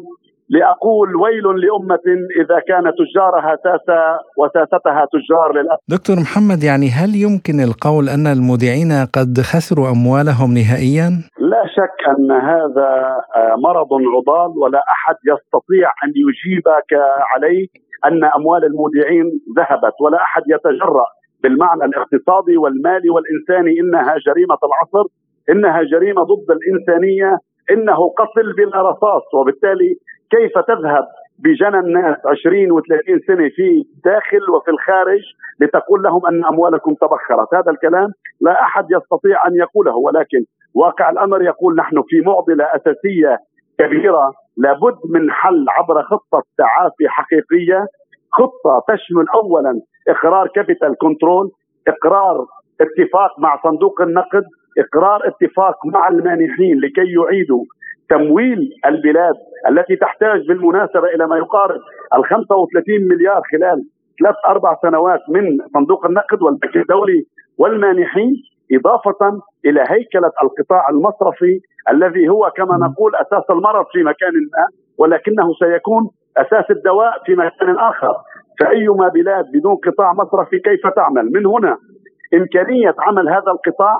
لأقول ويل لأمة إذا كان تجارها ساسة وساستها تجار للأسف. دكتور محمد يعني هل يمكن القول أن المودعين قد خسروا أموالهم نهائيا؟ لا شك أن هذا آه، مرض عضال ولا أحد يستطيع أن يجيبك عليه أن أموال المودعين ذهبت ولا أحد يتجرأ بالمعنى الاقتصادي والمالي والإنساني. إنها جريمة العصر إنها جريمة ضد الإنسانية إنه قتل بلا رصاص. وبالتالي كيف تذهب بجنى الناس 20 و30 سنة في داخل وفي الخارج لتقول لهم أن أموالكم تبخرت، هذا الكلام لا أحد يستطيع أن يقوله ولكن واقع الأمر يقول نحن في معضلة أساسية كبيرة لابد من حل عبر خطة تعافي حقيقية، خطة تشمل اولا إقرار capital control، إقرار اتفاق مع صندوق النقد، إقرار اتفاق مع المانحين لكي يعيدوا تمويل البلاد التي تحتاج بالمناسبة إلى ما يقارب ال 35 مليار خلال ثلاث أربع سنوات من صندوق النقد والبنك الدولي والمانحين إضافة إلى هيكلة القطاع المصرفي الذي هو كما نقول أساس المرض في مكان ما ولكنه سيكون أساس الدواء في مكان آخر فأيما بلاد بدون قطاع مصرفي كيف تعمل؟ من هنا إمكانية عمل هذا القطاع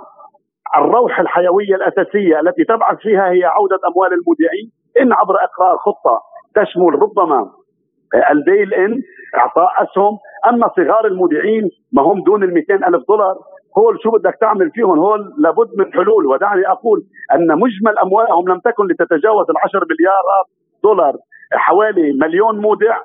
الروح الحيوية الأساسية التي تبعث فيها هي عودة أموال المودعين. إن عبر إقرار خطة تشمل ربما البيل إن إعطاء أسهم. أما صغار المودعين ما هم دون ال 200 ألف دولار هول شو بدك تعمل فيهم؟ هول لابد من حلول. ودعني أقول أن مجمل أموالهم لم تكن لتتجاوز ال 10 مليارات دولار. حوالي مليون مودع.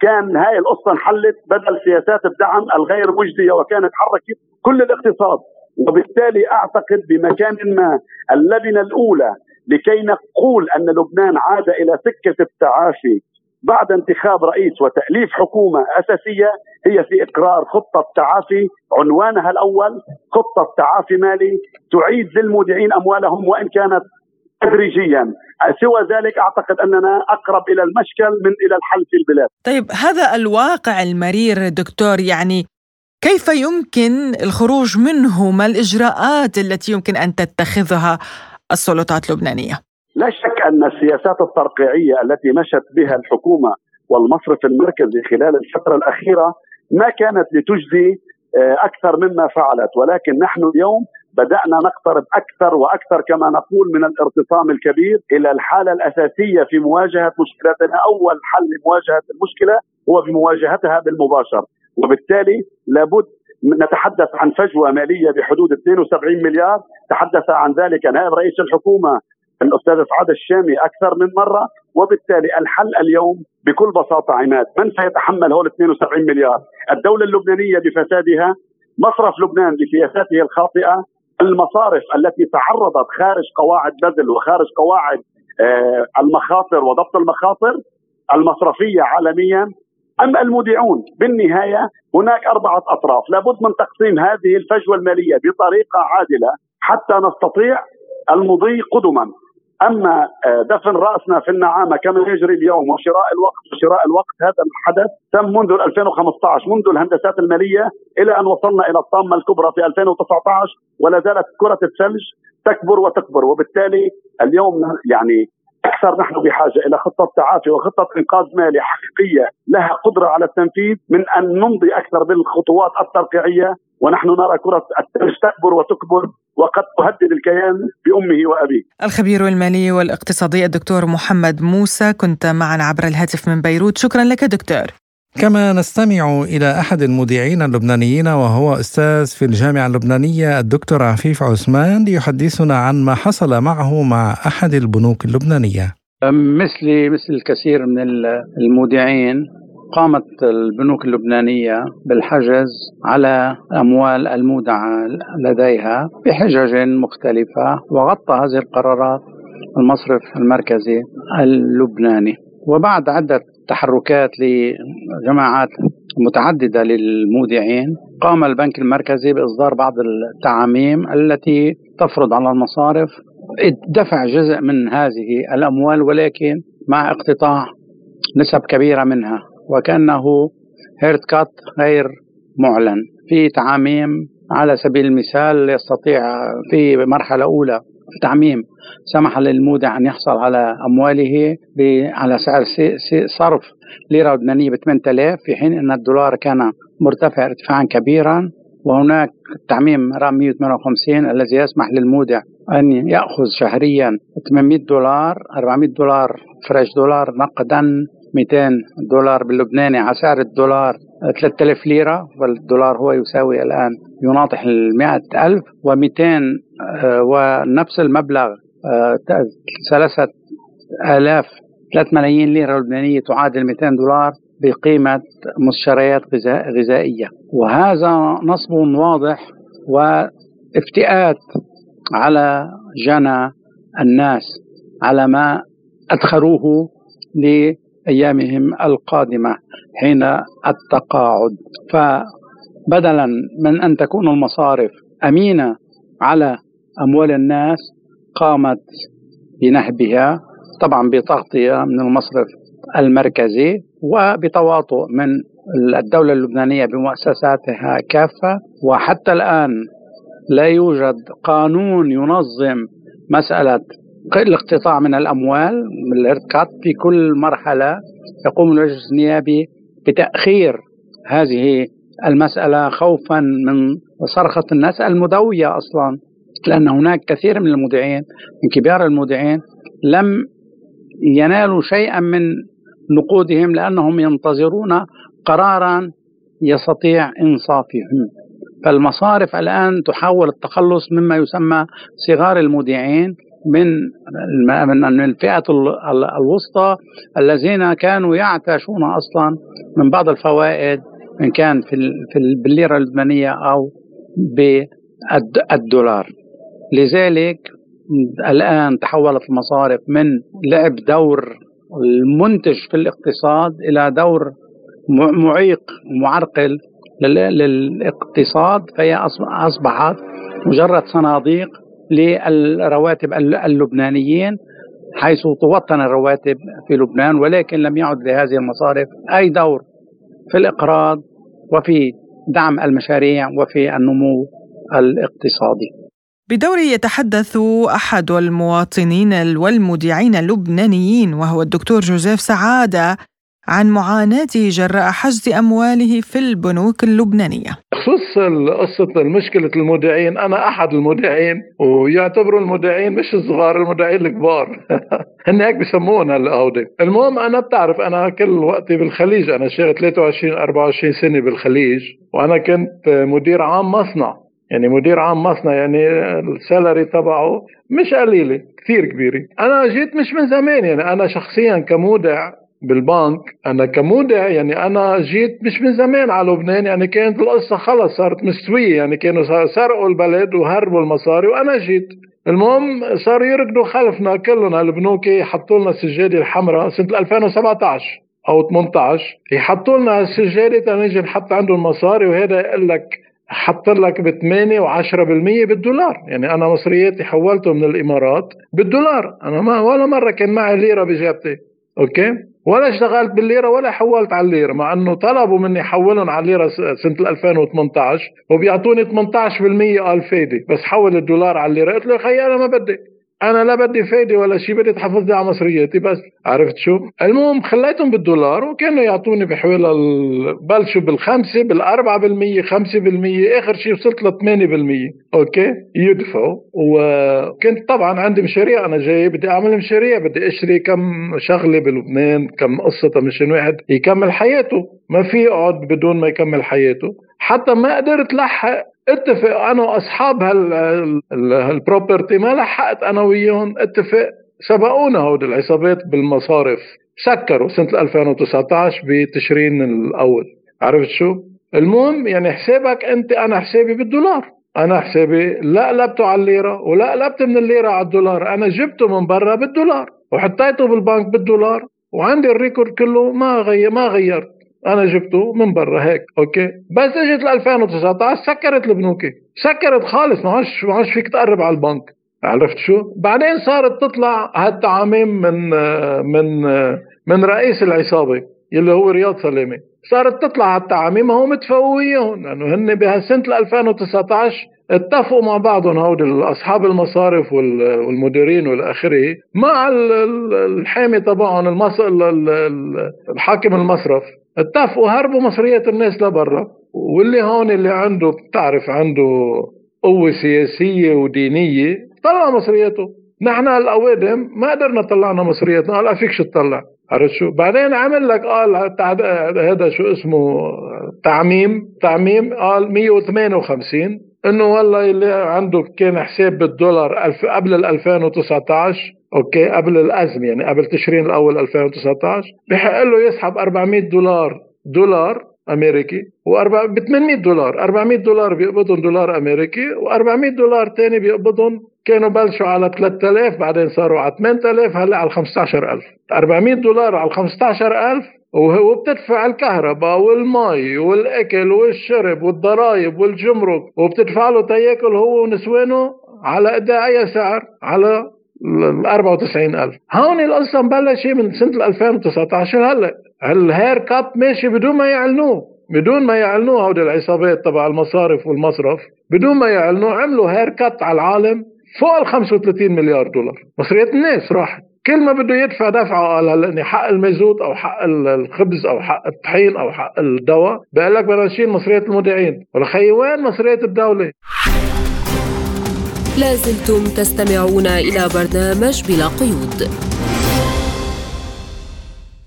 كان هاي القصة انحلت بدل سياسات الدعم الغير مجدية وكانت حركت كل الاقتصاد. وبالتالي أعتقد بمكان ما اللبنة الأولى لكي نقول أن لبنان عاد إلى سكة التعافي بعد انتخاب رئيس وتأليف حكومة أساسية هي في إقرار خطة تعافي عنوانها الأول خطة تعافي مالي تعيد للمودعين أموالهم وإن كانت تدريجيا سوى ذلك أعتقد أننا أقرب إلى المشكل من إلى الحل في البلاد. طيب هذا الواقع المرير دكتور يعني كيف يمكن الخروج منه؟ ما الإجراءات التي يمكن أن تتخذها السلطات اللبنانية؟ لا شك أن السياسات الترقيعية التي مشت بها الحكومة والمصرف المركزي خلال الفترة الأخيرة ما كانت لتجزي آه، أكثر مما فعلت ولكن نحن اليوم بدأنا نقترب أكثر وأكثر كما نقول من الارتطام الكبير إلى الحالة الأساسية في مواجهة مشكلتنا أول حل لمواجهة المشكلة هو بمواجهتها بالمباشر وبالتالي لابد نتحدث عن فجوة مالية بحدود 72 مليار. تحدث عن ذلك نائب رئيس الحكومة الأستاذ سعاد الشامي أكثر من مرة وبالتالي الحل اليوم بكل بساطة عماد من سيتحمل هول 72 مليار؟ الدولة اللبنانية بفسادها مصرف لبنان بسياساته الخاطئة المصارف التي تعرضت خارج قواعد بذل وخارج قواعد آه، المخاطر وضبط المخاطر المصرفية عالميا أما المودعون؟ بالنهاية هناك أربعة أطراف. لابد من تقسيم هذه الفجوة المالية بطريقة عادلة حتى نستطيع المضي قدما. أما آه، دفن رأسنا في النعامة كما يجري اليوم وشراء الوقت وشراء الوقت هذا الحدث تم منذ 2015 منذ الهندسات المالية إلى أن وصلنا إلى الطامة الكبرى في 2019 ولا زالت كرة الثلج تكبر وتكبر. وبالتالي اليوم يعني أكثر نحن بحاجة إلى خطة تعافي وخطة إنقاذ مالي حقيقية لها قدرة على التنفيذ من أن نمضي أكثر بالخطوات الترقيعية ونحن نرى كرة الثلج تكبر وتكبر وقد تهدد الكيان بأمه وأبيه. الخبير المالي والاقتصادي الدكتور محمد موسى كنت معنا عبر الهاتف من بيروت، شكرا لك دكتور. كما نستمع إلى أحد المذيعين اللبنانيين وهو أستاذ في الجامعة اللبنانية الدكتور عفيف عثمان ليحدثنا عن ما حصل معه مع أحد البنوك اللبنانية. مثلي مثل الكثير من المودعين قامت البنوك اللبنانية بالحجز على أموال المودعة لديها بحجج مختلفة وغطى هذه القرارات المصرف المركزي اللبناني. وبعد عدة تحركات لجماعات متعددة للمودعين. قام البنك المركزي بإصدار بعض التعاميم التي تفرض على المصارف. دفع جزء من هذه الأموال ولكن مع اقتطاع نسب كبيرة منها وكأنه هيرت كات غير معلن. في تعاميم على سبيل المثال يستطيع في مرحلة أولى تعميم. سمح للمودع أن يحصل على أمواله على سعر صرف ليرة لبنانية ب 8000 في حين أن الدولار كان مرتفع ارتفاعا كبيرا وهناك تعميم رقم 158 الذي يسمح للمودع أن يأخذ شهريا 800 دولار 400 دولار فريش دولار نقدا 200 دولار باللبناني على سعر الدولار 3000 ليرة والدولار هو يساوي الآن يناطح ال 100000 و200 ونفس المبلغ آه، ثلاثة آلاف 3 ملايين ليرة لبنانية تعادل 200 دولار بقيمة مشتريات غذائية. وهذا نصب واضح وافتئات على جنى الناس على ما أدخروه لأيامهم القادمة حين التقاعد. فبدلا من أن تكون المصارف أمينة على أموال الناس قامت بنهبها طبعا بتغطية من المصرف المركزي وبتواطؤ من الدولة اللبنانية بمؤسساتها كافة. وحتى الآن لا يوجد قانون ينظم مسألة الاقتطاع من الأموال من الارتكات في كل مرحلة يقوم المجلس النيابي بتأخير هذه المسألة خوفا من صرخة الناس المدوية أصلا لأن هناك كثير من المودعين من كبار المودعين لم ينالوا شيئا من نقودهم لأنهم ينتظرون قرارا يستطيع إنصافهم. فالمصارف الآن تحاول التخلص مما يسمى صغار المودعين من من الفئة الوسطى الذين كانوا يعتاشون أصلا من بعض الفوائد إن كان في في بالليرة اللبنانية أو بالدولار لذلك الآن تحولت المصارف من لعب دور المنتج في الاقتصاد إلى دور معيق معرقل للاقتصاد فهي أصبحت مجرد صناديق للرواتب اللبنانيين حيث توطن الرواتب في لبنان ولكن لم يعد لهذه المصارف أي دور في الإقراض وفي دعم المشاريع وفي النمو الاقتصادي. بدوره يتحدث أحد المواطنين والمذيعين اللبنانيين وهو الدكتور جوزيف سعادة عن معاناته جراء حجز أمواله في البنوك اللبنانية. خصوص قصة المشكلة المودعين أنا أحد المودعين ويعتبروا المودعين مش الصغار المودعين الكبار. هن هيك بسمونا الأودي المهم أنا بتعرف أنا كل وقتي بالخليج أنا شغل 23 24 سنة بالخليج وأنا كنت مدير عام مصنع. يعني مدير عام مصنع يعني السالري تبعه مش قليلة كثير كبيرة. أنا جيت مش من زمان يعني أنا شخصيا كمودع بالبنك أنا كمودع يعني أنا جيت مش من زمان على لبنان يعني كانت القصة خلص صارت مستوية يعني كانوا سرقوا البلد وهربوا المصاري وأنا جيت. المهم صاروا يركضوا خلفنا كلنا البنوك حطوا لنا السجادة الحمراء سنة 2017 أو 18 يحطوا لنا السجادة تنجي نحط عندهم مصاري وهذا يقول لك حط لك ب 8 و10% بالدولار. يعني أنا مصرياتي حولته من الامارات بالدولار أنا ما ولا مرة كان معي ليرة بجيبتي okay؟ ولا اشتغلت بالليرة ولا حولت على الليرة مع إنه طلبوا مني احولهم على الليرة سنة 2018 وبيعطوني 18% قال فايده بس حول الدولار على الليرة قلت له خيي أنا ما بدي. أنا لا بدي فايدة ولا شيء بدي تحافظ لي على مصرياتي بس. عرفت شو؟ المهم خليتهم بالدولار وكانوا يعطوني بحوالي بلشوا بالخمسة بالأربعة بالمية خمسة بالمية آخر شيء وصلت ل 8% okay؟ يدفعوا. وكنت طبعا عندي مشاريع أنا جاي بدي أعمل مشاريع بدي أشتري كم شغلة بلبنان كم قصة مشان واحد يكمل حياته. ما في يقعد بدون ما يكمل حياته. حتى ما قدرت لحق اتفق. أنا وأصحاب هالبروبرتي ما لحقت أنا وياهم اتفق. سبقونا هود العصابات بالمصارف. سكروا سنة 2019 بتشرين الأول. عرفت شو؟ المهم يعني حسابك أنت أنا حسابي بالدولار. أنا حسابي لا قلبته على الليرة ولا قلبت من الليرة على الدولار. أنا جبته من برا بالدولار وحطيته بالبنك بالدولار وعندي ال record كله ما غير ما غيرت أنا جبته من برا هيك okay؟ بس إجت ل 2019 سكرت البنوك سكرت خالص ما عادش ما عادش فيك تقرب على البنك. عرفت شو؟ بعدين صارت تطلع هالتعاميم من من من رئيس العصابة اللي هو رياض سلامه صارت تطلع هالتعاميم هو متفقوا وياهم لأنه هن بهالسنة 2019 اتفقوا مع بعضهم هود اصحاب المصارف والمديرين والى اخره مع الحامي تبعهم الحاكم المصرف. اتفقوا هربوا مصريات الناس لبرا. واللي هون اللي عنده بتعرف عنده قوة سياسية ودينية طلع مصرياته نحن الأوادم ما قدرنا طلعنا مصرياتنا قال فيكش تطلع. عرفت شو؟ بعدين عمل لك قال هذا شو اسمه تعميم تعميم قال 158 إنه والله اللي عنده كان حساب بالدولار قبل ال 2019 أوكي قبل الأزمة يعني قبل تشرين الأول 2019 بحق له يسحب 400 دولار دولار أمريكي و ب 800 دولار. 400 دولار بيقبضهم دولار أمريكي و400 دولار ثاني بيقبضهم كانوا بلشوا على 3000 بعدين صاروا على 8000 هلأ على 15000 400 دولار على 15000 وهو بتدفع الكهرباء والمي والأكل والشرب والضرائب والجمرك وبتدفع له تياكل هو ونسوانه على قد أي سعر على ال 94000 هون القصة مبلشه من سنة 2019 هلأ. ال haircut ماشي بدون ما يعلنوه. بدون ما يعلنوه هودي العصابات تبع المصارف والمصرف. بدون ما يعلنوه عملوا haircut على العالم فوق ال 35 مليار دولار. مصريات الناس راحت. كل ما بده يدفع دفعة قال هلا حق المازوت أو حق الخبز أو حق الطحين أو حق الدواء. بقول لك بدنا نشيل مصريات المودعين ولخي وين مصريات الدولة. لازلتم تستمعون إلى برنامج بلا قيود.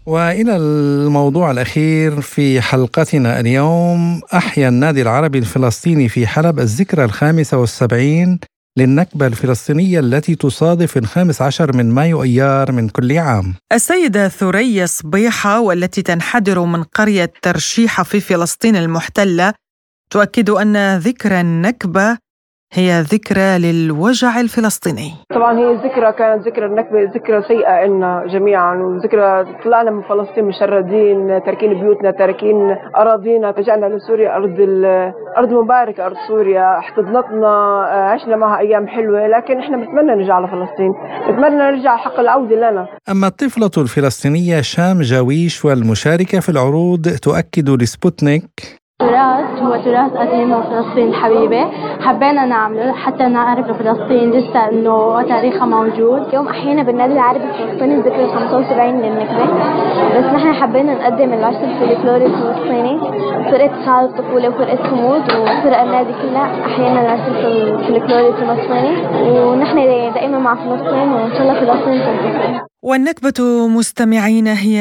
وإلى الموضوع الأخير في حلقتنا اليوم أحيا النادي العربي الفلسطيني في حلب الذكرى الخامسة والسبعين للنكبة الفلسطينية التي تصادف الخامس عشر من مايو أيار من كل عام. السيدة ثريا صبيحة والتي تنحدر من قرية ترشيحة في فلسطين المحتلة تؤكد أن ذكرى النكبة هي ذكرى للوجع الفلسطيني. طبعا هي ذكرى كانت ذكرى النكبة ذكرى سيئة لنا جميعا وذكرى طلعنا من فلسطين مشردين تاركين بيوتنا تاركين أراضينا رجعنا لسوريا أرض أرض مباركة أرض سوريا احتضنتنا عشنا معها أيام حلوة لكن إحنا بنتمنى نرجع لفلسطين بنتمنى نرجع حق العودة لنا. أما الطفلة الفلسطينية شام جاويش والمشاركة في العروض تؤكد لسبوتنيك تراث هو تراث قديم وفلسطين الحبيبة حبينا نعمله حتى نعرف فلسطين لسه إنه تاريخها موجود. اليوم أحيانا بالنادي العربي الفلسطيني الذكرى 75 للنكبة بس نحن حبينا نقدم العشر الفلكلوري الفلسطيني. فرقة سعادة الطفولة وفرقة صمود وفرق النادي كلها أحيانا العشر الفلكلوري الفلسطيني. ونحن دائما مع فلسطين وإن شاء الله فلسطين تنتصر والنكبة مستمعين هي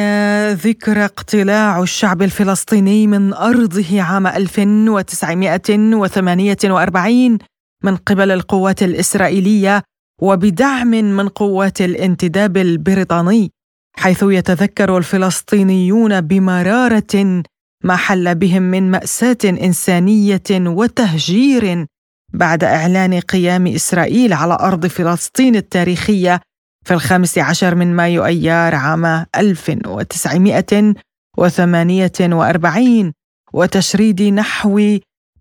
ذكرى اقتلاع الشعب الفلسطيني من أرضه عام 1948 من قبل القوات الإسرائيلية وبدعم من قوات الانتداب البريطاني حيث يتذكر الفلسطينيون بمرارة ما حل بهم من مأساة إنسانية وتهجير بعد إعلان قيام إسرائيل على أرض فلسطين التاريخية في الخامس عشر من مايو أيار عام 1948 وتشريد نحو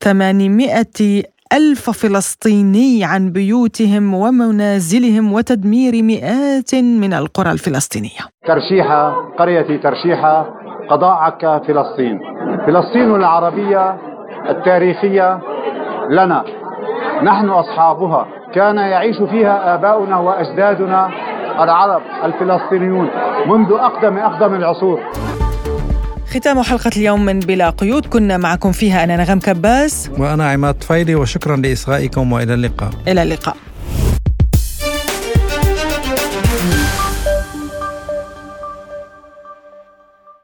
800 ألف فلسطيني عن بيوتهم ومنازلهم وتدمير مئات من القرى الفلسطينية. ترشيحة قرية ترشيحة قضاء عكا فلسطين. فلسطين العربية التاريخية لنا. نحن أصحابها. كان يعيش فيها آباؤنا وأجدادنا العرب الفلسطينيون منذ أقدم أقدم العصور. ختام حلقة اليوم من بلا قيود. كنا معكم فيها أنا نغم كباس. وأنا عماد فايدي وشكرا لإصغائكم وإلى اللقاء. إلى اللقاء.